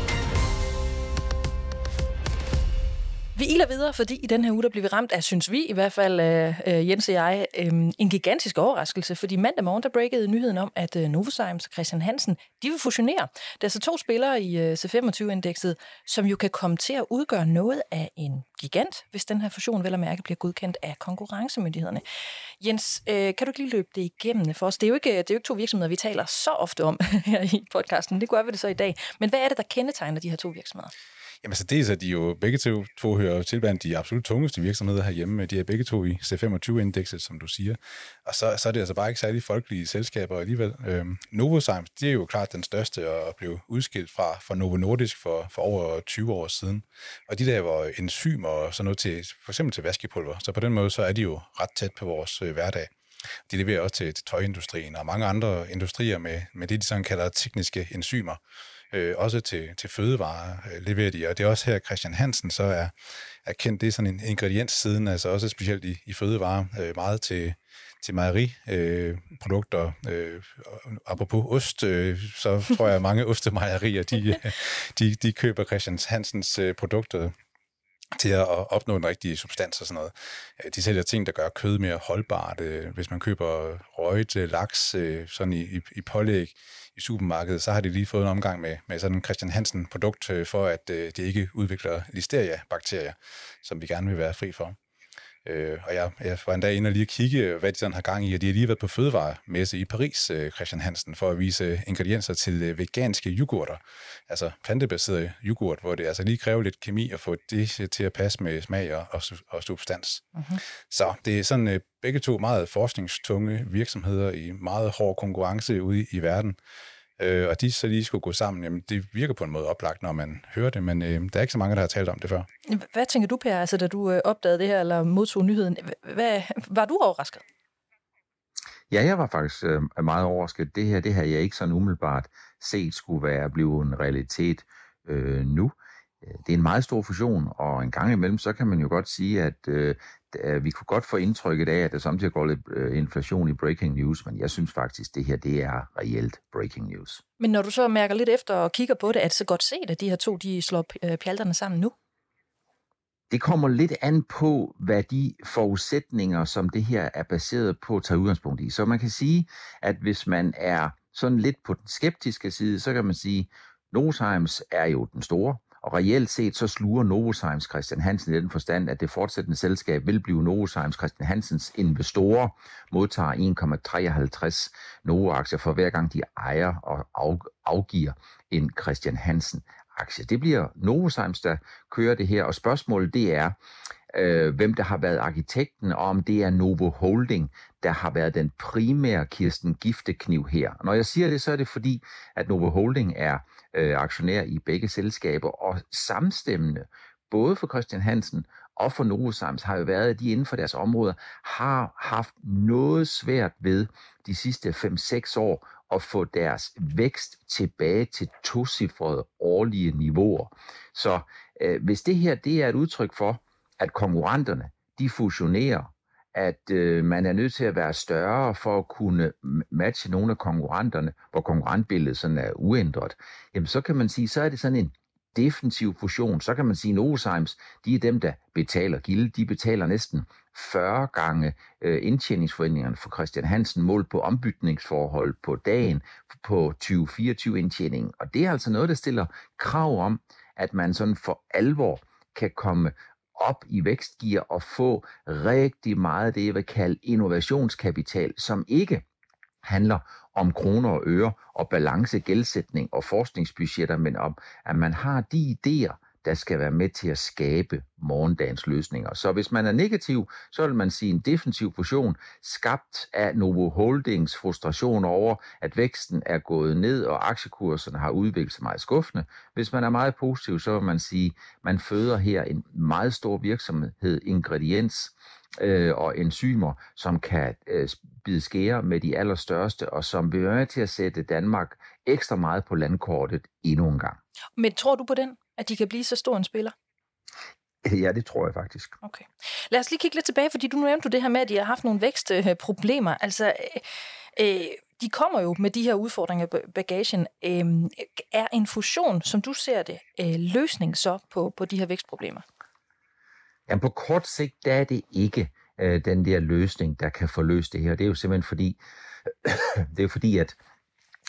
Vi iler videre, fordi i den her uge, der bliver vi ramt af, synes vi i hvert fald, øh, øh Jens og jeg, øh, en gigantisk overraskelse, fordi mandag morgen, der breakede nyheden om, at øh, Novozymes og Christian Hansen, de vil fusionere. Der er så to spillere i øh, C25-indekset, som jo kan komme til at udgøre noget af en gigant, hvis den her fusion vel og mærke bliver godkendt af konkurrencemyndighederne. Jens, øh, kan du ikke lige løbe det igennem for os? Det er jo ikke, det er jo ikke to virksomheder, vi taler så ofte om her i podcasten. Det gør vi det så i dag. Men hvad er det, der kendetegner de her to virksomheder? Jamen altså, så dels er de jo begge to, to hører til blandt de absolut tungeste virksomheder herhjemme. De er begge to i C25-indekset, som du siger. Og så, så er det altså bare ikke særlig folkelige selskaber alligevel. Øhm, Novozymes, det er jo klart den største og blev udskilt fra, fra Novo Nordisk for, for over 20 år siden. Og de der var enzymer og sådan noget til, for eksempel til vaskepulver. Så på den måde, så er de jo ret tæt på vores øh, hverdag. De leverer også til, til tøjindustrien og mange andre industrier med, med det, de sådan kalder tekniske enzymer øh, også til, til fødevarer øh, leverer de, og det er også her, Christian Hansen så er, er kendt, det er sådan en ingrediens siden, altså også specielt i, i fødevarer, øh, meget til, til mejeriprodukter. Øh, øh, apropos ost, øh, så tror jeg, at mange ostemejerier, de, øh, de, de køber Christian Hansens øh, produkter til at opnå en rigtig substans og sådan noget. Øh, de sælger ting, der gør kød mere holdbart. Øh, hvis man køber røget øh, laks sådan i, i, i pålæg, i supermarkedet, så har de lige fået en omgang med, med sådan en Christian Hansen-produkt, for at det ikke udvikler listeria-bakterier, som vi gerne vil være fri for. Øh, og jeg, jeg var endda inde og lige kigge, hvad de sådan har gang i, og de har lige været på fødevaremesse i Paris, øh, Christian Hansen, for at vise ingredienser til øh, veganske yoghurter, altså plantebaseret yoghurt, hvor det altså lige kræver lidt kemi at få det til at passe med smag og, og, og substans. Uh-huh. Så det er sådan øh, begge to meget forskningstunge virksomheder i meget hård konkurrence ude i, i verden. Øh, og de så lige skulle gå sammen, jamen det virker på en måde oplagt, når man hører det, men øh, der er ikke så mange, der har talt om det før. Hvad tænker du, Per, altså, da du øh, opdagede det her, eller modtog nyheden? Hvad, var du overrasket? Ja, jeg var faktisk øh, meget overrasket. Det her, det her jeg ikke sådan umiddelbart set skulle være blevet en realitet øh, nu. Øh, det er en meget stor fusion, og en gang imellem, så kan man jo godt sige, at øh, vi kunne godt få indtrykket af, at der samtidig går lidt øh, inflation i breaking news, men jeg synes faktisk, det her det er reelt breaking news. Men når du så mærker lidt efter og kigger på det, er det så godt set, at de her to de slår øh, pjalterne sammen nu? Det kommer lidt an på, hvad de forudsætninger, som det her er baseret på, tager udgangspunkt i. Så man kan sige, at hvis man er sådan lidt på den skeptiske side, så kan man sige, Novozymes er jo den store, og reelt set så sluger Novozymes Christian Hansen i den forstand, at det fortsættende selskab vil blive Novozymes Christian Hansens investorer, modtager 1,53 Novo-aktier for hver gang de ejer og afgiver en Christian Hansen aktie. Det bliver Novozymes, der kører det her, og spørgsmålet det er, øh, hvem der har været arkitekten, og om det er Novo Holding, der har været den primære Kirsten Giftekniv her. Når jeg siger det, så er det fordi, at Novo Holding er øh, aktionær i begge selskaber, og samstemmende, både for Christian Hansen og for Novozymes, har jo været, at de inden for deres områder har haft noget svært ved de sidste 5-6 år at få deres vækst tilbage til tocifrede årlige niveauer. Så øh, hvis det her det er et udtryk for, at konkurrenterne de fusionerer, at øh, man er nødt til at være større for at kunne matche nogle af konkurrenterne, hvor konkurrentbilledet sådan er uændret, jamen så kan man sige, så er det sådan en defensiv fusion. Så kan man sige, at Novozymes, de er dem, der betaler gilde. De betaler næsten 40 gange øh, indtjeningsforventningerne for Christian Hansen mål på ombytningsforhold på dagen på 2024 indtjening. Og det er altså noget, der stiller krav om, at man sådan for alvor kan komme op i vækstgear og få rigtig meget det, jeg vil kalde innovationskapital, som ikke handler om kroner og øre og balance, gældsætning og forskningsbudgetter, men om, at man har de idéer, der skal være med til at skabe morgendagens løsninger. Så hvis man er negativ, så vil man sige en defensiv fusion, skabt af Novo Holdings frustration over, at væksten er gået ned, og aktiekurserne har udviklet sig meget skuffende. Hvis man er meget positiv, så vil man sige, at man føder her en meget stor virksomhed, ingrediens, øh, og enzymer, som kan øh, bide skære med de allerstørste, og som vil være til at sætte Danmark ekstra meget på landkortet endnu en gang. Men tror du på den? At de kan blive så stor en spiller? Ja, det tror jeg faktisk. Okay. Lad os lige kigge lidt tilbage, fordi du nævnte det her med, at de har haft nogle vækstproblemer. Altså, øh, øh, de kommer jo med de her udfordringer i bagagen. Øh, er en fusion, som du ser det, øh, løsning så på, på de her vækstproblemer? Jamen på kort sigt, der er det ikke øh, den der løsning, der kan forløse det her. Det er jo simpelthen fordi, det er fordi, at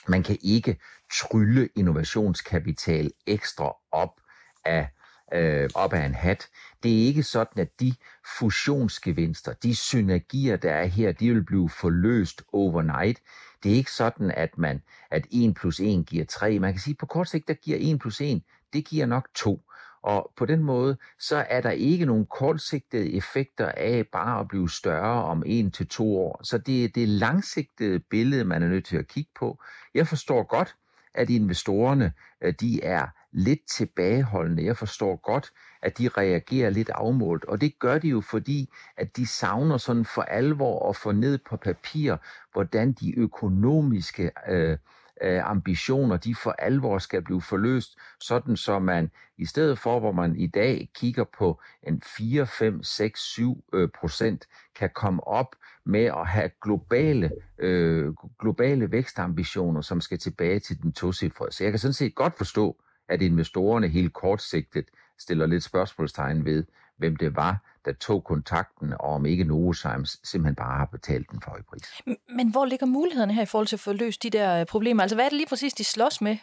man kan ikke trylle innovationskapital ekstra op af, øh, op af en hat. Det er ikke sådan, at de fusionsgevinster, de synergier, der er her, de vil blive forløst overnight. Det er ikke sådan, at man at 1 plus 1 giver 3. Man kan sige, at på kort sigt, der giver 1 plus 1, det giver nok 2. Og på den måde, så er der ikke nogen kortsigtede effekter af bare at blive større om en til to år. Så det er det langsigtede billede, man er nødt til at kigge på. Jeg forstår godt, at investorerne øh, de er lidt tilbageholdende. Jeg forstår godt, at de reagerer lidt afmålt, og det gør de jo fordi, at de savner sådan for alvor at få ned på papir, hvordan de økonomiske øh, øh, ambitioner, de for alvor skal blive forløst, sådan så man i stedet for, hvor man i dag kigger på en 4, 5, 6, 7 øh, procent, kan komme op med at have globale, øh, globale vækstambitioner, som skal tilbage til den tocifrede. Så jeg kan sådan set godt forstå, at investorerne helt kortsigtet stiller lidt spørgsmålstegn ved, hvem det var, der tog kontakten, og om ikke Novozymes simpelthen bare har betalt den for i pris. Men hvor ligger mulighederne her i forhold til at få løst de der øh, problemer? Altså hvad er det lige præcis, de slås med?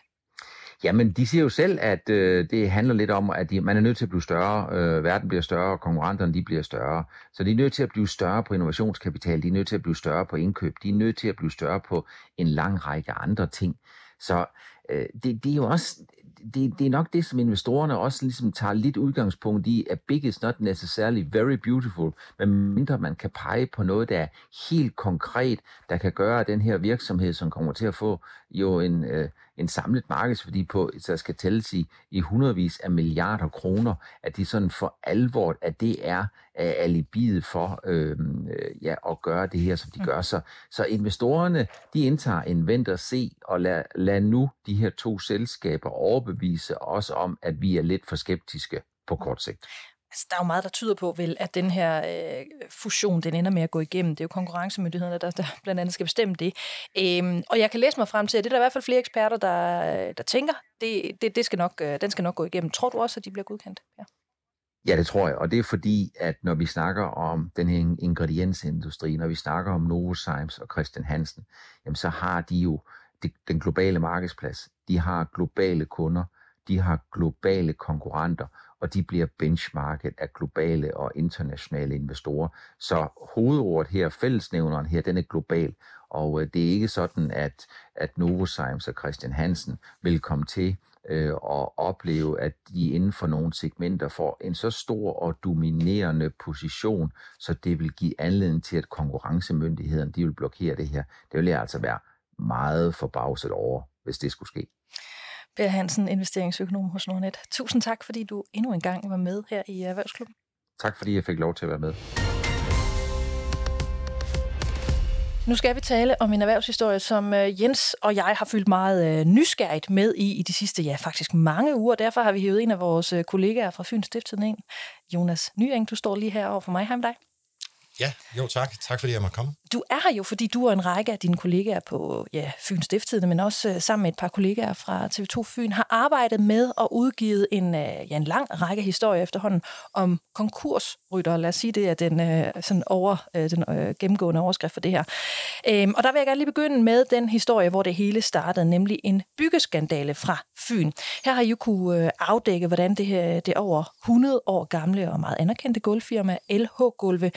Jamen, de siger jo selv, at øh, det handler lidt om, at de, man er nødt til at blive større. Øh, verden bliver større, og konkurrenterne de bliver større. Så de er nødt til at blive større på innovationskapital, de er nødt til at blive større på indkøb, de er nødt til at blive større på en lang række andre ting. Så øh, det, det er jo også det, det er nok det, som investorerne også ligesom tager lidt udgangspunkt i, at big is not necessarily very beautiful, men mindre man kan pege på noget, der er helt konkret, der kan gøre den her virksomhed, som kommer til at få jo en, øh, en samlet markedsværdi på, der skal tælles i, i hundredvis af milliarder kroner, at de sådan for alvor, at det er alibiet for øhm, øh, ja, at gøre det her, som de gør. Så, så investorerne, de indtager en vent og se, og lad, lad nu de her to selskaber overbevise os om, at vi er lidt for skeptiske på kort sigt. Altså, der er jo meget, der tyder på, vel, at den her øh, fusion, den ender med at gå igennem. Det er jo konkurrencemyndighederne, der, der blandt andet skal bestemme det. Øhm, og jeg kan læse mig frem til, at det er der i hvert fald flere eksperter, der, der tænker, det, det, det skal nok, øh, den skal nok gå igennem. Tror du også, at de bliver godkendt? Ja. Ja, det tror jeg, og det er fordi, at når vi snakker om den her ingrediensindustri, når vi snakker om Novozymes og Christian Hansen, jamen så har de jo den globale markedsplads, de har globale kunder, de har globale konkurrenter, og de bliver benchmarket af globale og internationale investorer. Så hovedordet her, fællesnævneren her, den er global, og øh, det er ikke sådan, at, at Novozymes og Christian Hansen vil komme til øh, og opleve, at de inden for nogle segmenter får en så stor og dominerende position, så det vil give anledning til, at konkurrencemyndighederne de vil blokere det her. Det vil jeg altså være meget forbavset over, hvis det skulle ske. Per Hansen, investeringsøkonom hos Nordnet. Tusind tak, fordi du endnu en gang var med her i Erhvervsklubben. Tak, fordi jeg fik lov til at være med. Nu skal vi tale om en erhvervshistorie, som øh, Jens og jeg har fyldt meget øh, nysgerrigt med i i de sidste, ja faktisk mange uger. Derfor har vi hævet en af vores øh, kollegaer fra Fyns Stiftstidende ind. Jonas Nyeng, du står lige her over for mig. Hej med dig. Ja, jo tak. Tak fordi jeg måtte komme. Du er her jo, fordi du og en række af dine kollegaer på ja, Fyns Stifttidende, men også uh, sammen med et par kollegaer fra TV2 Fyn, har arbejdet med og udgivet en, uh, ja, en lang række historier efterhånden om konkursrytter. Lad os sige, det er den, uh, sådan over, uh, den uh, gennemgående overskrift for det her. Um, og der vil jeg gerne lige begynde med den historie, hvor det hele startede, nemlig en byggeskandale fra Fyn. Her har I jo kunne uh, afdække, hvordan det her det over 100 år gamle og meget anerkendte gulvfirma LH Gulve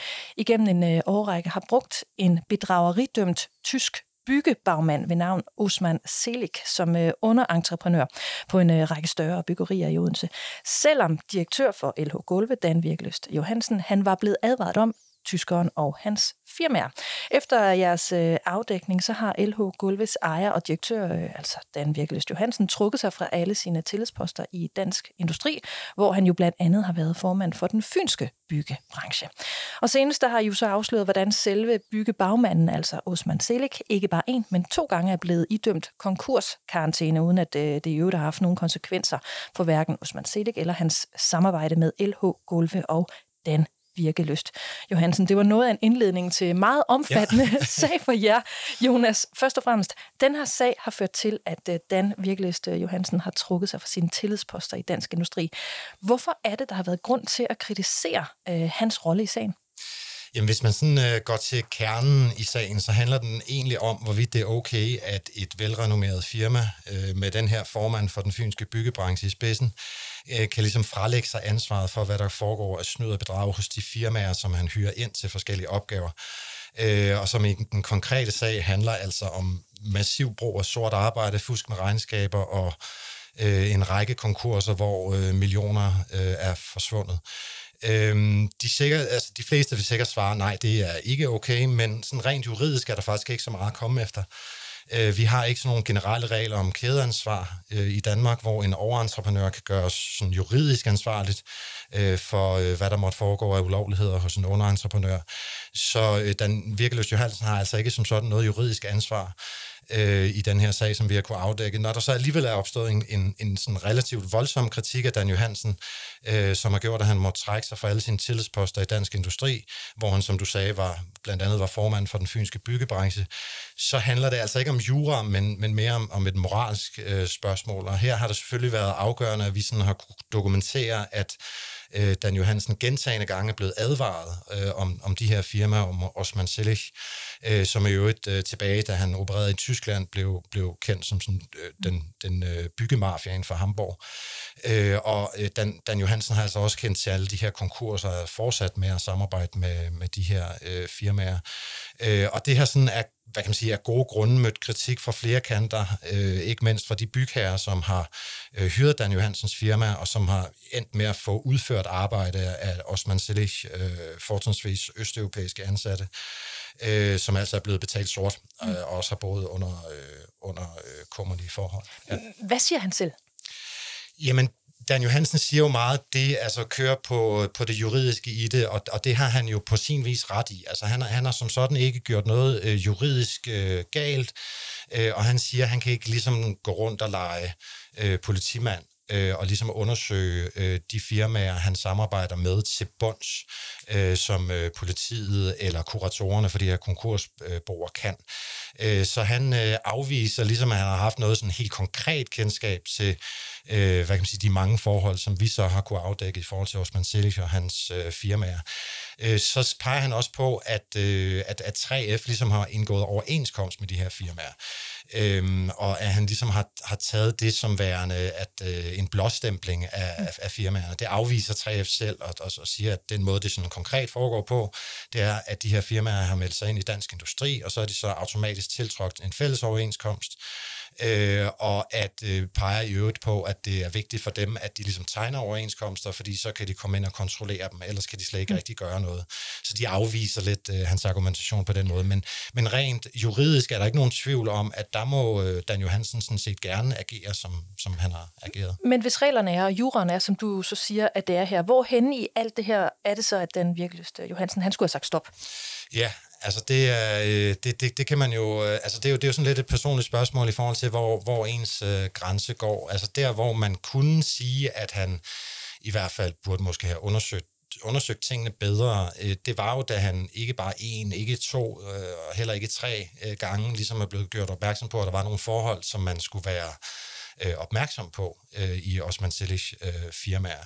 igennem en uh, årrække har brugt en bedrageridømt tysk byggebagmand ved navn Osman Selik som øh, underentreprenør på en øh, række større byggerier i Odense. Selvom direktør for LH Gulve, Dan Virkeløst Johansen, han var blevet advaret om, tyskeren og hans firmaer. Efter jeres øh, afdækning, så har LH Gulves ejer og direktør, øh, altså Dan Virkeløst Johansen, trukket sig fra alle sine tillidsposter i dansk industri, hvor han jo blandt andet har været formand for den fynske byggebranche. Og senest der har I jo så afsløret, hvordan selve byggebagmanden, altså Osman Selik, ikke bare en, men to gange er blevet idømt konkurskarantæne, uden at øh, det i øvrigt har haft nogen konsekvenser for hverken Osman Selik eller hans samarbejde med LH Gulve og Dan virkelyst. Johansen, det var noget af en indledning til meget omfattende ja. sag for jer. Jonas, først og fremmest, den her sag har ført til, at øh, Dan Virkelyst øh, Johansen har trukket sig fra sine tillidsposter i dansk industri. Hvorfor er det, der har været grund til at kritisere øh, hans rolle i sagen? Jamen, hvis man sådan øh, går til kernen i sagen, så handler den egentlig om, hvorvidt det er okay, at et velrenommeret firma øh, med den her formand for den fynske byggebranche i spidsen, øh, kan ligesom frelægge sig ansvaret for, hvad der foregår af snyd og bedrag hos de firmaer, som han hyrer ind til forskellige opgaver. Øh, og som i den konkrete sag handler altså om massiv brug af sort arbejde, fusk med regnskaber og øh, en række konkurser, hvor øh, millioner øh, er forsvundet. Øhm, de, sikkert, altså, de fleste vil sikkert svare, nej, det er ikke okay, men sådan rent juridisk er der faktisk ikke så meget at komme efter. Øh, vi har ikke sådan nogle generelle regler om kædeansvar øh, i Danmark, hvor en overentreprenør kan gøres sådan juridisk ansvarligt øh, for, øh, hvad der måtte foregå af ulovligheder hos en underentreprenør. Så øh, den Virkeløs Johansen har altså ikke som sådan noget juridisk ansvar øh, i den her sag, som vi har kunne afdække. Når der så alligevel er opstået en, en, en sådan relativt voldsom kritik af Dan Johansen, øh, som har gjort, at han må trække sig fra alle sine tillidsposter i dansk industri, hvor han, som du sagde, var, blandt andet var formand for den fynske byggebranche, så handler det altså ikke om jura, men, men mere om, om et moralsk øh, spørgsmål. Og her har det selvfølgelig været afgørende, at vi sådan har kunne dokumentere, at øh, Dan Johansen gentagende gange er blevet advaret øh, om, om de her firmaer, om Osman Selig, øh, som er jo et øh, tilbage, da han opererede i Tyskland, blev, blev kendt som sådan, øh, den, den øh, byggemafia inden for Hamburg. Øh, og øh, Dan, Dan Johansen har altså også kendt til alle de her konkurser og fortsat med at samarbejde med, med de her øh, firmaer. Øh, og det her sådan er hvad kan man sige, af gode grunde mødt kritik fra flere kanter, øh, ikke mindst fra de bygherrer, som har øh, hyret Dan Johansens firma, og som har endt med at få udført arbejde af Osman Selich, øh, fortrinsvis østeuropæiske ansatte, øh, som altså er blevet betalt sort, øh, og også har boet under, øh, under øh, kummerlige forhold. Ja. Hvad siger han selv? Jamen, Dan Johansen siger jo meget, det altså kører på, på det juridiske i det, og, og det har han jo på sin vis ret i. Altså han, han har som sådan ikke gjort noget øh, juridisk øh, galt, øh, og han siger, at han kan ikke ligesom gå rundt og lege øh, politimand øh, og ligesom undersøge øh, de firmaer, han samarbejder med til bunds, øh, som øh, politiet eller kuratorerne for de her konkursboer kan. Øh, så han øh, afviser, ligesom at han har haft noget sådan helt konkret kendskab til, øh, hvad kan man sige, de mange forhold, som vi så har kunne afdække i forhold til Osman Selig og hans øh, firmaer. Øh, så peger han også på, at, øh, at, at 3F ligesom har indgået overenskomst med de her firmaer. Øhm, og at han ligesom har, har taget det som værende at øh, en blåstempling af, af, af firmaerne. Det afviser 3F selv og, og, og siger, at den måde, det sådan konkret foregår på, det er, at de her firmaer har meldt sig ind i dansk industri, og så er de så automatisk tiltrådt en fælles overenskomst, øh, og at øh, peger i øvrigt på, at det er vigtigt for dem, at de ligesom tegner overenskomster, fordi så kan de komme ind og kontrollere dem, ellers kan de slet ikke mm. rigtig gøre noget. Så de afviser lidt øh, hans argumentation på den måde. Men, men rent juridisk er der ikke nogen tvivl om, at der må øh, Dan Johansen sådan set gerne agere, som, som han har ageret. Men hvis reglerne er, og juraen er, som du så siger, at det er her, hvor hen i alt det her er det så, at den virkelig Johansen, han skulle have sagt stop? Ja, Altså det, er, øh, det, det, det kan man jo, øh, altså det er jo, det er jo sådan lidt et personligt spørgsmål i forhold til, hvor, hvor ens øh, grænse går. Altså der, hvor man kunne sige, at han i hvert fald burde måske have undersøgt undersøgt tingene bedre, øh, det var jo, da han ikke bare en, ikke to, øh, og heller ikke tre øh, gange ligesom er blevet gjort opmærksom på, at der var nogle forhold, som man skulle være øh, opmærksom på øh, i Osman Selish øh, firmaer.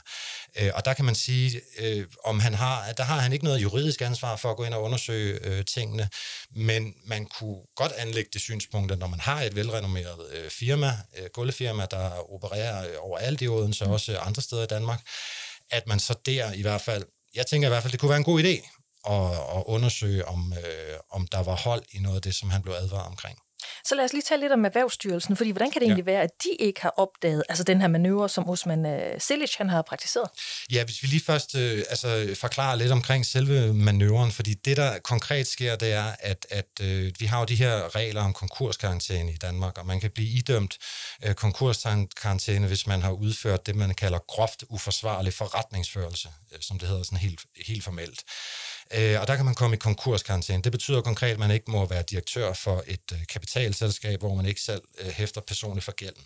Øh, og der kan man sige, øh, om han har, der har han ikke noget juridisk ansvar for at gå ind og undersøge øh, tingene, men man kunne godt anlægge det synspunkt, at når man har et velrenommeret øh, firma, øh, guldefirma, der opererer øh, overalt i Odense, mm. også andre steder i Danmark, at man så der i hvert fald, jeg tænker i hvert fald, det kunne være en god idé at, at undersøge, om, øh, om der var hold i noget af det, som han blev advaret omkring. Så lad os lige tale lidt om Erhvervsstyrelsen, fordi hvordan kan det ja. egentlig være, at de ikke har opdaget altså den her manøvre, som Osman uh, Silic han har praktiseret? Ja, hvis vi lige først øh, altså, forklarer lidt omkring selve manøvren, fordi det, der konkret sker, det er, at, at øh, vi har jo de her regler om konkurskarantæne i Danmark, og man kan blive idømt øh, konkurskarantæne, hvis man har udført det, man kalder groft uforsvarlig forretningsførelse, øh, som det hedder sådan helt, helt formelt. Øh, og der kan man komme i konkurskarantæne. Det betyder konkret, at man ikke må være direktør for et øh, kapitalselskab, hvor man ikke selv øh, hæfter personligt for gælden.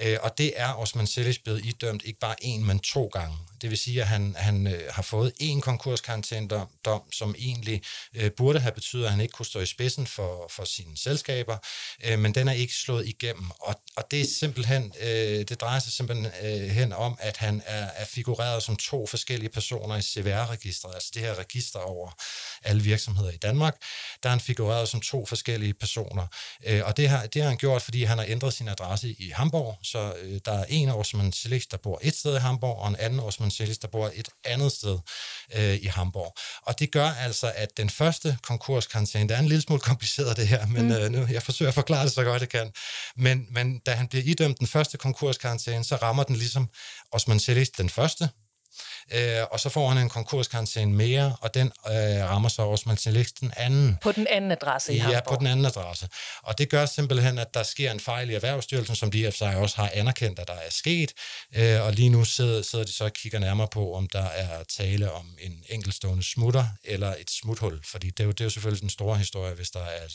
Øh, og det er Osman Selic blevet idømt ikke bare en, men to gange. Det vil sige, at han, han øh, har fået en konkurskarantændom, dom, som egentlig øh, burde have betydet, at han ikke kunne stå i spidsen for, for sine selskaber, øh, men den er ikke slået igennem. Og, og det er simpelthen, øh, det drejer sig simpelthen øh, hen om, at han er, er figureret som to forskellige personer i CVR-registret, altså det her register over alle virksomheder i Danmark. Der er han figureret som to forskellige personer. Øh, og det har, det har han gjort, fordi han har ændret sin adresse i Hamburg, så øh, der er en Osman Selig, der bor et sted i Hamburg, og en anden Osman Selig, der bor et andet sted øh, i Hamburg. Og det gør altså, at den første konkurskarantæne, det er en lille smule kompliceret det her, men mm. øh, nu, jeg forsøger at forklare det så godt jeg kan. Men, men da han bliver idømt den første konkurskarantæne, så rammer den ligesom Osman Selig den første, øh, og så får han en konkurskarantæne mere, og den øh, rammer så også Martin den anden. På den anden adresse i Ja, Hamburg. på den anden adresse. Og det gør simpelthen, at der sker en fejl i Erhvervsstyrelsen, som de sig også har anerkendt, at der er sket, øh, og lige nu sidder, sidder de så og kigger nærmere på, om der er tale om en enkeltstående smutter eller et smuthul, fordi det er jo, det er jo selvfølgelig den store historie, hvis der er,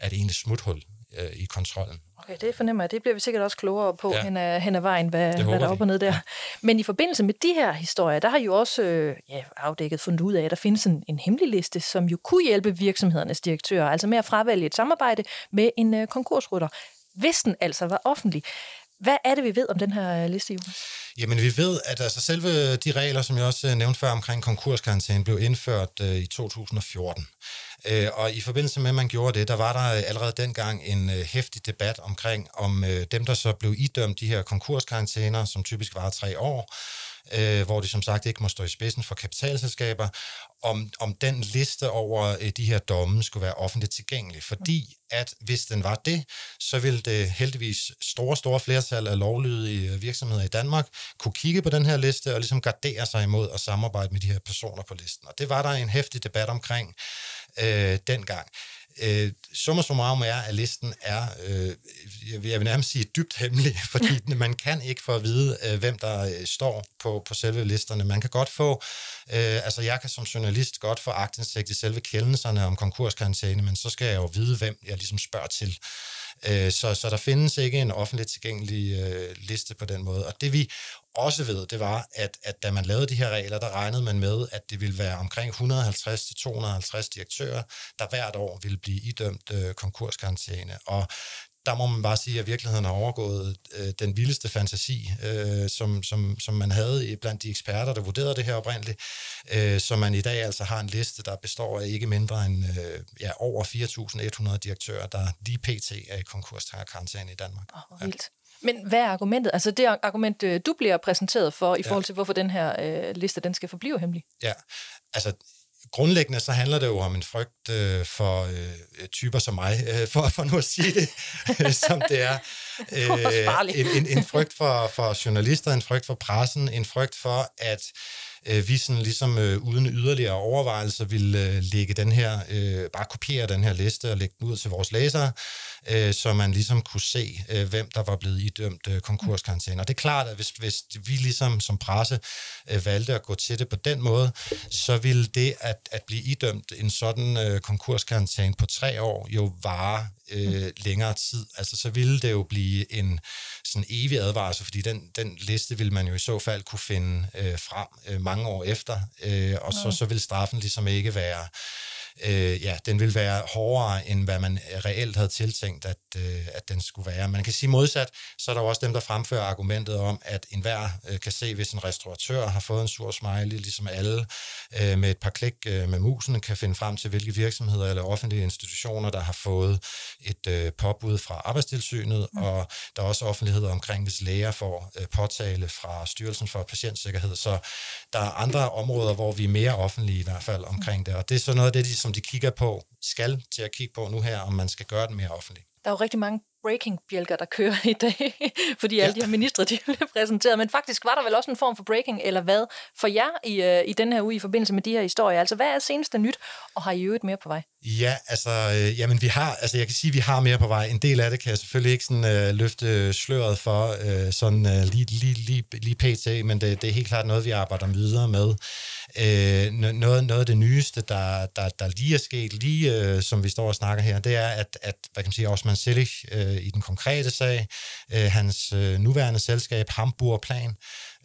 er et egentlig smuthul øh, i kontrollen. Okay, det fornemmer jeg. Det bliver vi sikkert også klogere på ja. hen, ad, hen ad vejen, hvad, hvad der er op og ned der. Men i forbindelse med de her historier, der har jo også øh, ja, afdækket fundet ud af, at der findes en, en hemmelig liste, som jo kunne hjælpe virksomhedernes direktører, altså med at fravælge et samarbejde med en øh, konkursrytter, hvis den altså var offentlig. Hvad er det, vi ved om den her øh, liste, Jonas? Jamen, vi ved, at altså selve de regler, som jeg også øh, nævnte før omkring konkurskarantæne, blev indført øh, i 2014. Øh, og i forbindelse med, at man gjorde det, der var der øh, allerede dengang en øh, hæftig debat omkring, om øh, dem, der så blev idømt de her konkurskarantæner, som typisk var tre år, øh, hvor de som sagt ikke må stå i spidsen for kapitalselskaber, om, om den liste over øh, de her domme skulle være offentligt tilgængelig. Fordi at hvis den var det, så ville det heldigvis store, store flertal af lovlydige øh, virksomheder i Danmark kunne kigge på den her liste og ligesom gardere sig imod at samarbejde med de her personer på listen. Og det var der en hæftig debat omkring øh, dengang. Øh, summa summarum er, at listen er, øh, jeg, vil, nærmest sige, dybt hemmelig, fordi man kan ikke få at vide, øh, hvem der øh, står på, på selve listerne. Man kan godt få, øh, altså jeg kan som journalist godt få agtindsigt i selve kendelserne om konkurskarantæne, men så skal jeg jo vide, hvem jeg ligesom spørger til. Øh, så, så der findes ikke en offentligt tilgængelig øh, liste på den måde. Og det vi også ved, det var, at, at da man lavede de her regler, der regnede man med, at det ville være omkring 150-250 direktører, der hvert år ville blive idømt øh, konkurskarantæne. Og der må man bare sige, at virkeligheden har overgået øh, den vildeste fantasi, øh, som, som, som man havde blandt de eksperter, der vurderede det her oprindeligt, øh, så man i dag altså har en liste, der består af ikke mindre end øh, ja, over 4.100 direktører, der lige pt. er i konkurskarantæne i Danmark. Oh, vildt. Men hvad er argumentet? Altså det argument, øh, du bliver præsenteret for, i forhold til, hvorfor den her øh, liste, den skal forblive hemmelig. Ja, altså grundlæggende så handler det jo om en frygt øh, for øh, typer som mig, øh, for, for nu at sige det, som det er. Øh, en, en, en frygt for, for journalister, en frygt for pressen, en frygt for, at øh, vi sådan ligesom øh, uden yderligere overvejelser vil øh, lægge den her, øh, bare kopiere den her liste og lægge den ud til vores læsere, øh, så man ligesom kunne se, øh, hvem der var blevet idømt øh, konkurskarantæne. Og det er klart, at hvis, hvis vi ligesom som presse øh, valgte at gå til det på den måde, så ville det at, at blive idømt en sådan øh, konkurskarantæne på tre år jo vare øh, længere tid. Altså så ville det jo blive en sådan evig advarsel, fordi den, den liste ville man jo i så fald kunne finde øh, frem øh, mange år efter, øh, og så, så vil straffen ligesom ikke være øh, ja, den vil være hårdere, end hvad man reelt havde tiltænkt, at, øh, at den skulle være. Man kan sige modsat, så er der jo også dem, der fremfører argumentet om, at enhver øh, kan se, hvis en restauratør har fået en sur smiley, ligesom alle øh, med et par klik øh, med musen, kan finde frem til, hvilke virksomheder eller offentlige institutioner, der har fået et øh, påbud fra Arbejdstilsynet, mm. og der er også offentlighed omkring, hvis læger får øh, påtale fra Styrelsen for Patientsikkerhed. Så der er andre områder, hvor vi er mere offentlige i hvert fald omkring det, og det er så noget af det, de, som de kigger på, skal til at kigge på nu her, om man skal gøre den mere offentlig. Der er jo rigtig mange breaking-bjælker, der kører i dag, fordi alle Ja. de her ministre, de bliver præsenteret. Men faktisk var der vel også en form for breaking, eller hvad, for jer i, øh, i den her uge i forbindelse med de her historier. Altså, hvad er seneste nyt, og har I øvrigt mere på vej? Ja, altså, øh, jamen vi har, altså jeg kan sige, at vi har mere på vej. En del af det kan jeg selvfølgelig ikke sådan, øh, løfte sløret for, øh, sådan øh, lige, lige, lige, lige pt, men det, det er helt klart noget, vi arbejder videre med. Øh, noget, noget af det nyeste, der, der, der lige er sket, lige øh, som vi står og snakker her, det er, at, at hvad kan man sige, Osman Selig øh, i den konkrete sag, øh, hans øh, nuværende selskab, Hamburg Plan,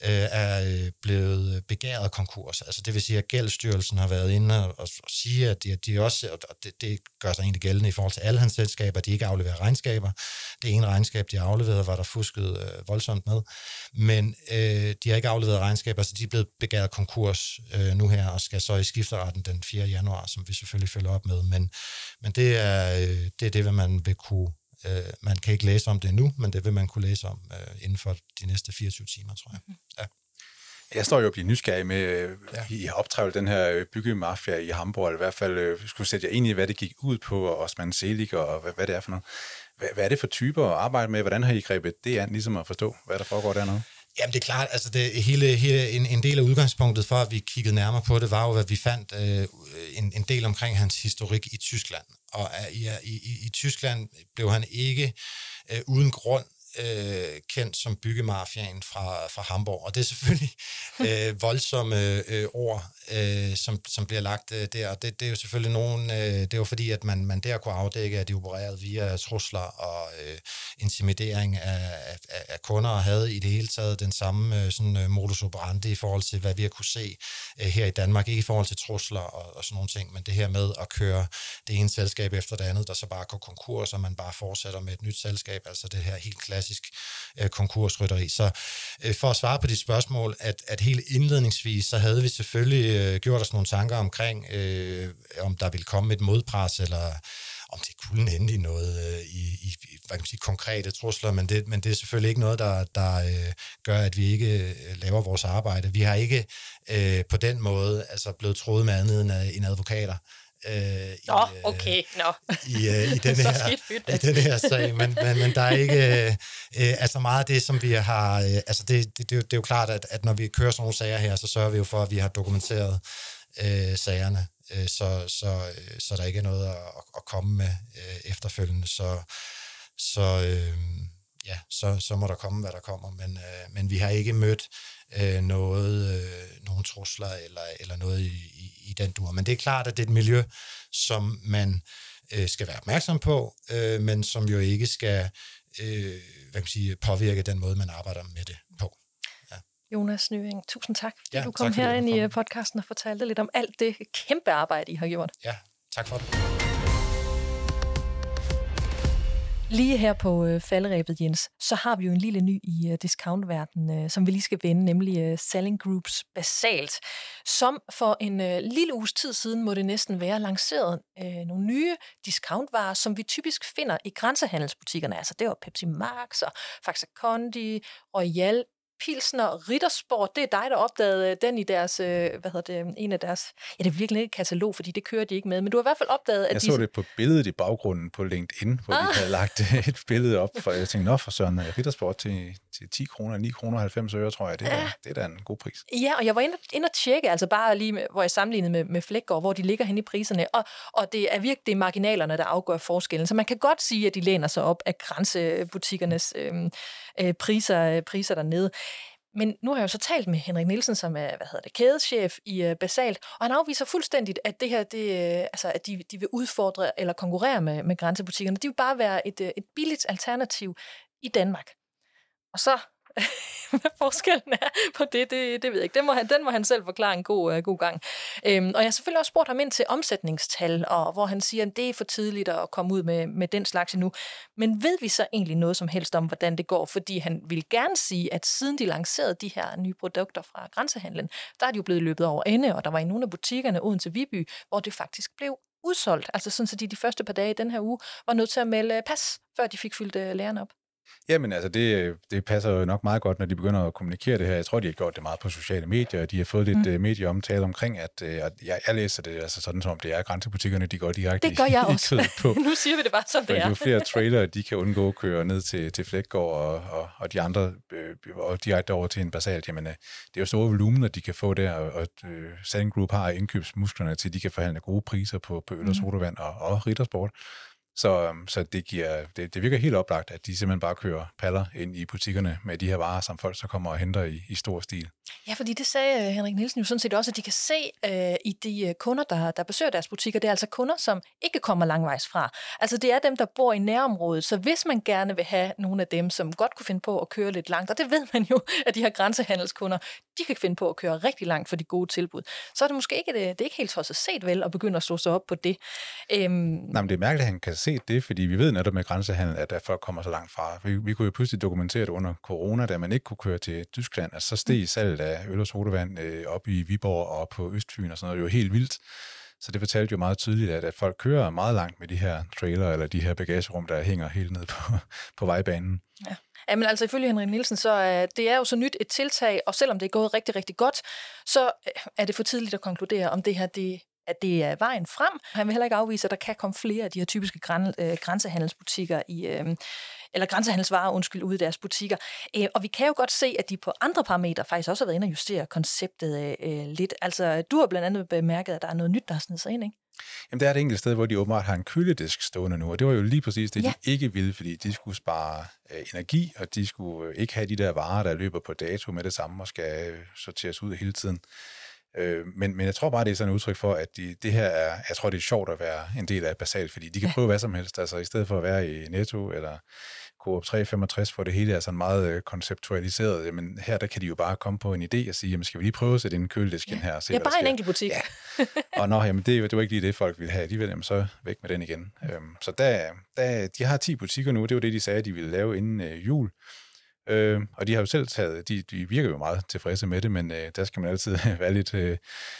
øh, er øh, blevet begæret konkurs. Altså det vil sige, at Gældsstyrelsen har været inde og, og sige, at de, at de også, og det, det gør sig egentlig gældende i forhold til alle hans selskaber, at de ikke afleverer regnskaber. Det ene regnskab, de har afleveret, var der fusket øh, voldsomt med. Men øh, de har ikke afleveret regnskaber, så de er blevet begæret konkurs øh, nu her, og skal så i skifteretten den 4. januar, som vi selvfølgelig følger op med. Men, men det, er, øh, det er det, hvad man vil kunne Øh, man kan ikke læse om det nu, men det vil man kunne læse om øh, inden for de næste 24 timer, tror jeg. Ja. Jeg står jo og bliver nysgerrig med, øh, ja. I har optrævlet den her øh, byggemafia i Hamburg, eller i hvert fald øh, skulle sætte jer ind i, hvad det gik ud på, og Osman Selig, og hvad, hvad det er for noget. Hvad, hvad er det for typer at arbejde med? Hvordan har I grebet det an, ligesom at forstå, hvad der foregår dernede? Jamen det er klart, altså det, hele, hele en, en del af udgangspunktet for, at vi kiggede nærmere på det, var jo, at vi fandt øh, en, en del omkring hans historik i Tyskland. Og øh, i, i, i Tyskland blev han ikke øh, uden grund øh, kendt som byggemafiaen fra, fra Hamburg. Og det er selvfølgelig øh, voldsomme øh, ord, øh, som, som bliver lagt øh, der. Og det, det er jo selvfølgelig nogen, øh, det er jo fordi, at man, man der kunne afdække, at de opererede via trusler og øh, intimidering af, af, af kunder, og havde i det hele taget den samme øh, sådan, øh, modus operandi i forhold til, hvad vi har kunne se øh, her i Danmark. Ikke i forhold til trusler og, og sådan nogle ting, men det her med at køre det ene selskab efter det andet, der så bare går konkurs, og man bare fortsætter med et nyt selskab, altså det her helt klassisk øh, konkursrytteri. Så øh, for at svare på dit spørgsmål, at, at helt indledningsvis, så havde vi selvfølgelig øh, gjort os nogle tanker omkring, øh, om der ville komme et modpres, eller om det kunne ende i noget øh, i, i hvad kan man sige, konkrete trusler, men det, men det er selvfølgelig ikke noget, der, der øh, gør, at vi ikke øh, laver vores arbejde. Vi har ikke øh, på den måde altså blevet troet med andet end, øh, end advokater. Øh, i, øh, okay, nå. I, øh, i, den her, i den her sag, men, men, men der er ikke øh, øh, altså meget af det, som vi har, øh, altså det, det, det, det er jo klart, at, at når vi kører sådan nogle sager her, så sørger vi jo for, at vi har dokumenteret øh, sagerne, øh, så, så, øh, så der ikke er noget at, at komme med øh, efterfølgende, så, så øh, ja, så, så må der komme, hvad der kommer, men, øh, men vi har ikke mødt øh, noget, øh, nogle trusler eller, eller noget i, i, i den dur. Men det er klart, at det er et miljø, som man øh, skal være opmærksom på, øh, men som jo ikke skal øh, hvad man sige, påvirke den måde, man arbejder med det på. Ja. Jonas Nying, tusind tak, fordi ja, du kom her ind i podcasten og fortalte lidt om alt det kæmpe arbejde, I har gjort. Ja, tak for det. Lige her på øh, falderæbet, Jens, så har vi jo en lille ny i øh, discountverdenen, øh, som vi lige skal vende, nemlig øh, Selling Groups Basalt, som for en øh, lille uges tid siden må det næsten være lanceret øh, nogle nye discountvarer, som vi typisk finder i grænsehandelsbutikkerne. Altså det var Pepsi Max og Faxe Kondi, Royal, Pilsner Rittersport, det er dig, der opdagede øh, den i deres, øh, hvad hedder det, en af deres, ja, det er virkelig ikke katalog, fordi det kører de ikke med, men du har i hvert fald opdaget, at Jeg så det på billedet i baggrunden på LinkedIn, hvor ah. de havde lagt et billede op, for jeg tænkte, nå for Søren, Rittersport til, til 10 kroner, 9 kroner 90 øre, tror jeg, det, er, det er da en god pris. Ja, og jeg var inde, inde og tjekke, altså bare lige, med, hvor jeg sammenlignede med, med Flækgaard, hvor de ligger hen i priserne, og, og det er virkelig det er marginalerne, der afgør forskellen, så man kan godt sige, at de læner sig op af grænsebutikkernes øh, øh, priser, priser dernede. Men nu har jeg jo så talt med Henrik Nielsen, som er hvad hedder det, kædeschef i uh, Basalt, og han afviser fuldstændigt, at det her, det, øh, altså, at de, de vil udfordre eller konkurrere med, med grænsebutikkerne. De vil bare være et, øh, et billigt alternativ i Danmark. Og så hvad forskellen er på det, det, det ved jeg ikke. Den må han, den må han selv forklare en god, uh, god gang. Øhm, og jeg har selvfølgelig også spurgt ham ind til omsætningstal, og hvor han siger, at det er for tidligt at komme ud med, med den slags endnu. Men ved vi så egentlig noget som helst om, hvordan det går? Fordi han vil gerne sige, at siden de lancerede de her nye produkter fra grænsehandlen, der er de jo blevet løbet over ende, og der var i nogle af butikkerne uden til Viby, hvor det faktisk blev udsolgt. Altså sådan, så de de første par dage i den her uge var nødt til at melde pas, før de fik fyldt øh, lærerne op. Jamen altså, det, det passer jo nok meget godt, når de begynder at kommunikere det her. Jeg tror, de har gjort det meget på sociale medier, og de har fået lidt mm. uh, medieomtale omkring, at uh, jeg, jeg læser det altså sådan, som det er grænsebutikkerne, de går direkte det gør jeg også. på. nu siger vi det bare, som det er. Jo flere trailere, de kan undgå at køre ned til, til Flækgaard og, og, og de andre, øh, og direkte over til en basalt, jamen uh, det er jo store volumener, de kan få der, og, og uh, Selling Group har indkøbsmusklerne til, at de kan forhandle gode priser på, på øl og mm. sodavand og, og rittersport. Så, øhm, så det, giver, det, det virker helt oplagt, at de simpelthen bare kører paller ind i butikkerne med de her varer, som folk så kommer og henter i, i stor stil. Ja, fordi det sagde øh, Henrik Nielsen jo sådan set også, at de kan se øh, i de øh, kunder, der, der besøger deres butikker, det er altså kunder, som ikke kommer langvejs fra. Altså det er dem, der bor i nærområdet, så hvis man gerne vil have nogle af dem, som godt kunne finde på at køre lidt langt, og det ved man jo, at de her grænsehandelskunder, de kan finde på at køre rigtig langt for de gode tilbud, så er det måske ikke, det, det er ikke helt så set vel at begynde at slå sig op på det. Øhm, Nej, men det er mærkeligt, at han kan se det, fordi vi ved netop med grænsehandel, at der folk kommer så langt fra. Vi, vi kunne jo pludselig dokumentere det under corona, da man ikke kunne køre til Tyskland, at så steg mm. salget af øl og sodavand øh, op i Viborg og på Østfyn og sådan noget. Det var helt vildt. Så det fortalte jo meget tydeligt, at, at folk kører meget langt med de her trailer, eller de her bagagerum, der hænger helt ned på, på vejbanen. Ja. Jamen altså ifølge Henrik Nielsen, så er det er jo så nyt et tiltag, og selvom det er gået rigtig, rigtig godt, så øh, er det for tidligt at konkludere, om det her det at det er vejen frem. Han vil heller ikke afvise, at der kan komme flere af de her typiske græn, øh, grænsehandelsbutikker i, øh, eller grænsehandelsvarer, undskyld, ude i deres butikker. Øh, og vi kan jo godt se, at de på andre parametre faktisk også har været inde og justere konceptet øh, lidt. Altså, du har blandt andet bemærket, at der er noget nyt, der har snedet sig ind, ikke? Jamen, der er et enkelt sted, hvor de åbenbart har en køledisk stående nu, og det var jo lige præcis det, ja. de ikke ville, fordi de skulle spare øh, energi, og de skulle øh, ikke have de der varer, der løber på dato med det samme og skal øh, sorteres ud hele tiden. Øh, men, men jeg tror bare, det er sådan et udtryk for, at de, det her er, jeg tror, det er sjovt at være en del af basalt, fordi de kan prøve hvad som helst. Altså i stedet for at være i Netto eller Coop 365, hvor det hele er sådan meget øh, konceptualiseret, jamen her der kan de jo bare komme på en idé og sige, jamen skal vi lige prøve at sætte en køledisk ja. her og se, Ja, bare en enkelt butik. Ja. Og nå, jamen det, det var ikke lige det, folk ville have alligevel, jamen så væk med den igen. Øhm, så der, der, de har 10 butikker nu, det var det, de sagde, de ville lave inden øh, jul. Øh, og de har jo selv taget, de, de virker jo meget tilfredse med det, men øh, der skal man altid være lidt, øh,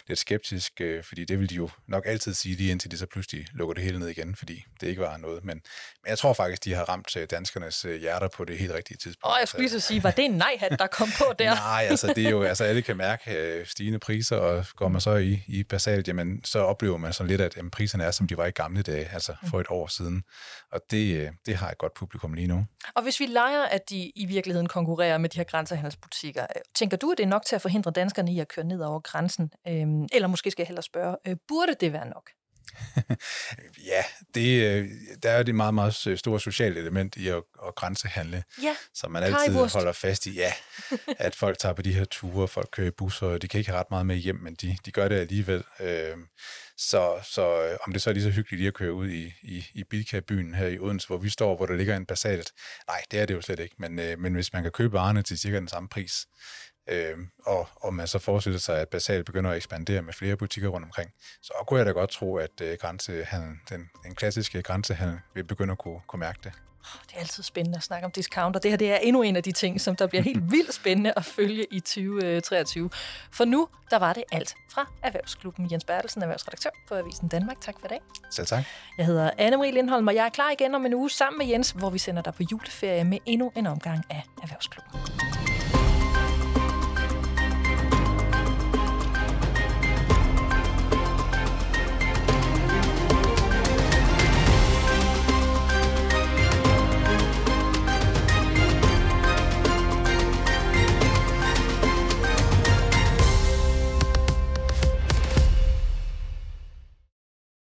lidt skeptisk, øh, fordi det vil de jo nok altid sige lige indtil de så pludselig lukker det hele ned igen, fordi det ikke var noget. Men, men jeg tror faktisk, de har ramt øh, danskernes øh, hjerter på det helt rigtige tidspunkt. Åh, jeg skulle lige så sige, var det en nej-hat, der kom på der? Nej, altså det er jo, altså alle kan mærke øh, stigende priser, og går man så i, i basalt, jamen så oplever man sådan lidt, at jamen, priserne er, som de var i gamle dage, altså for et år siden. Og det, øh, det har et godt publikum lige nu. Og hvis vi leger, at de i virkeligheden konkurrerer med de her grænsehandelsbutikker, øh, tænker du, at det er nok til at forhindre danskerne i at køre ned over grænsen? Øhm, eller måske skal jeg hellere spørge, øh, burde det være nok? ja, det, øh, der er det meget, meget store sociale element i at, at grænsehandle, ja, som man altid holder fast i. Ja, at folk tager på de her ture, folk kører busser, og de kan ikke have ret meget med hjem, men de, de gør det alligevel. Øh, så, så øh, om det så er lige så hyggeligt lige at køre ud i, i, i Bilka-byen her i Odense, hvor vi står, hvor der ligger en basalt. Nej, det er det jo slet ikke, men, øh, men hvis man kan købe varerne til cirka den samme pris, øh, og, og man så forestiller sig, at basalt begynder at ekspandere med flere butikker rundt omkring, så kunne jeg da godt tro, at øh, grænsehandel, den, den klassiske grænsehandel vil begynde at kunne, kunne mærke det. Det er altid spændende at snakke om discounter. Det her det er endnu en af de ting, som der bliver helt vildt spændende at følge i 2023. For nu, der var det alt fra Erhvervsklubben. Jens Bertelsen, erhvervsredaktør på Avisen Danmark. Tak for i dag. Selv tak. Jeg hedder Anne-Marie Lindholm, og jeg er klar igen om en uge sammen med Jens, hvor vi sender dig på juleferie med endnu en omgang af Erhvervsklubben.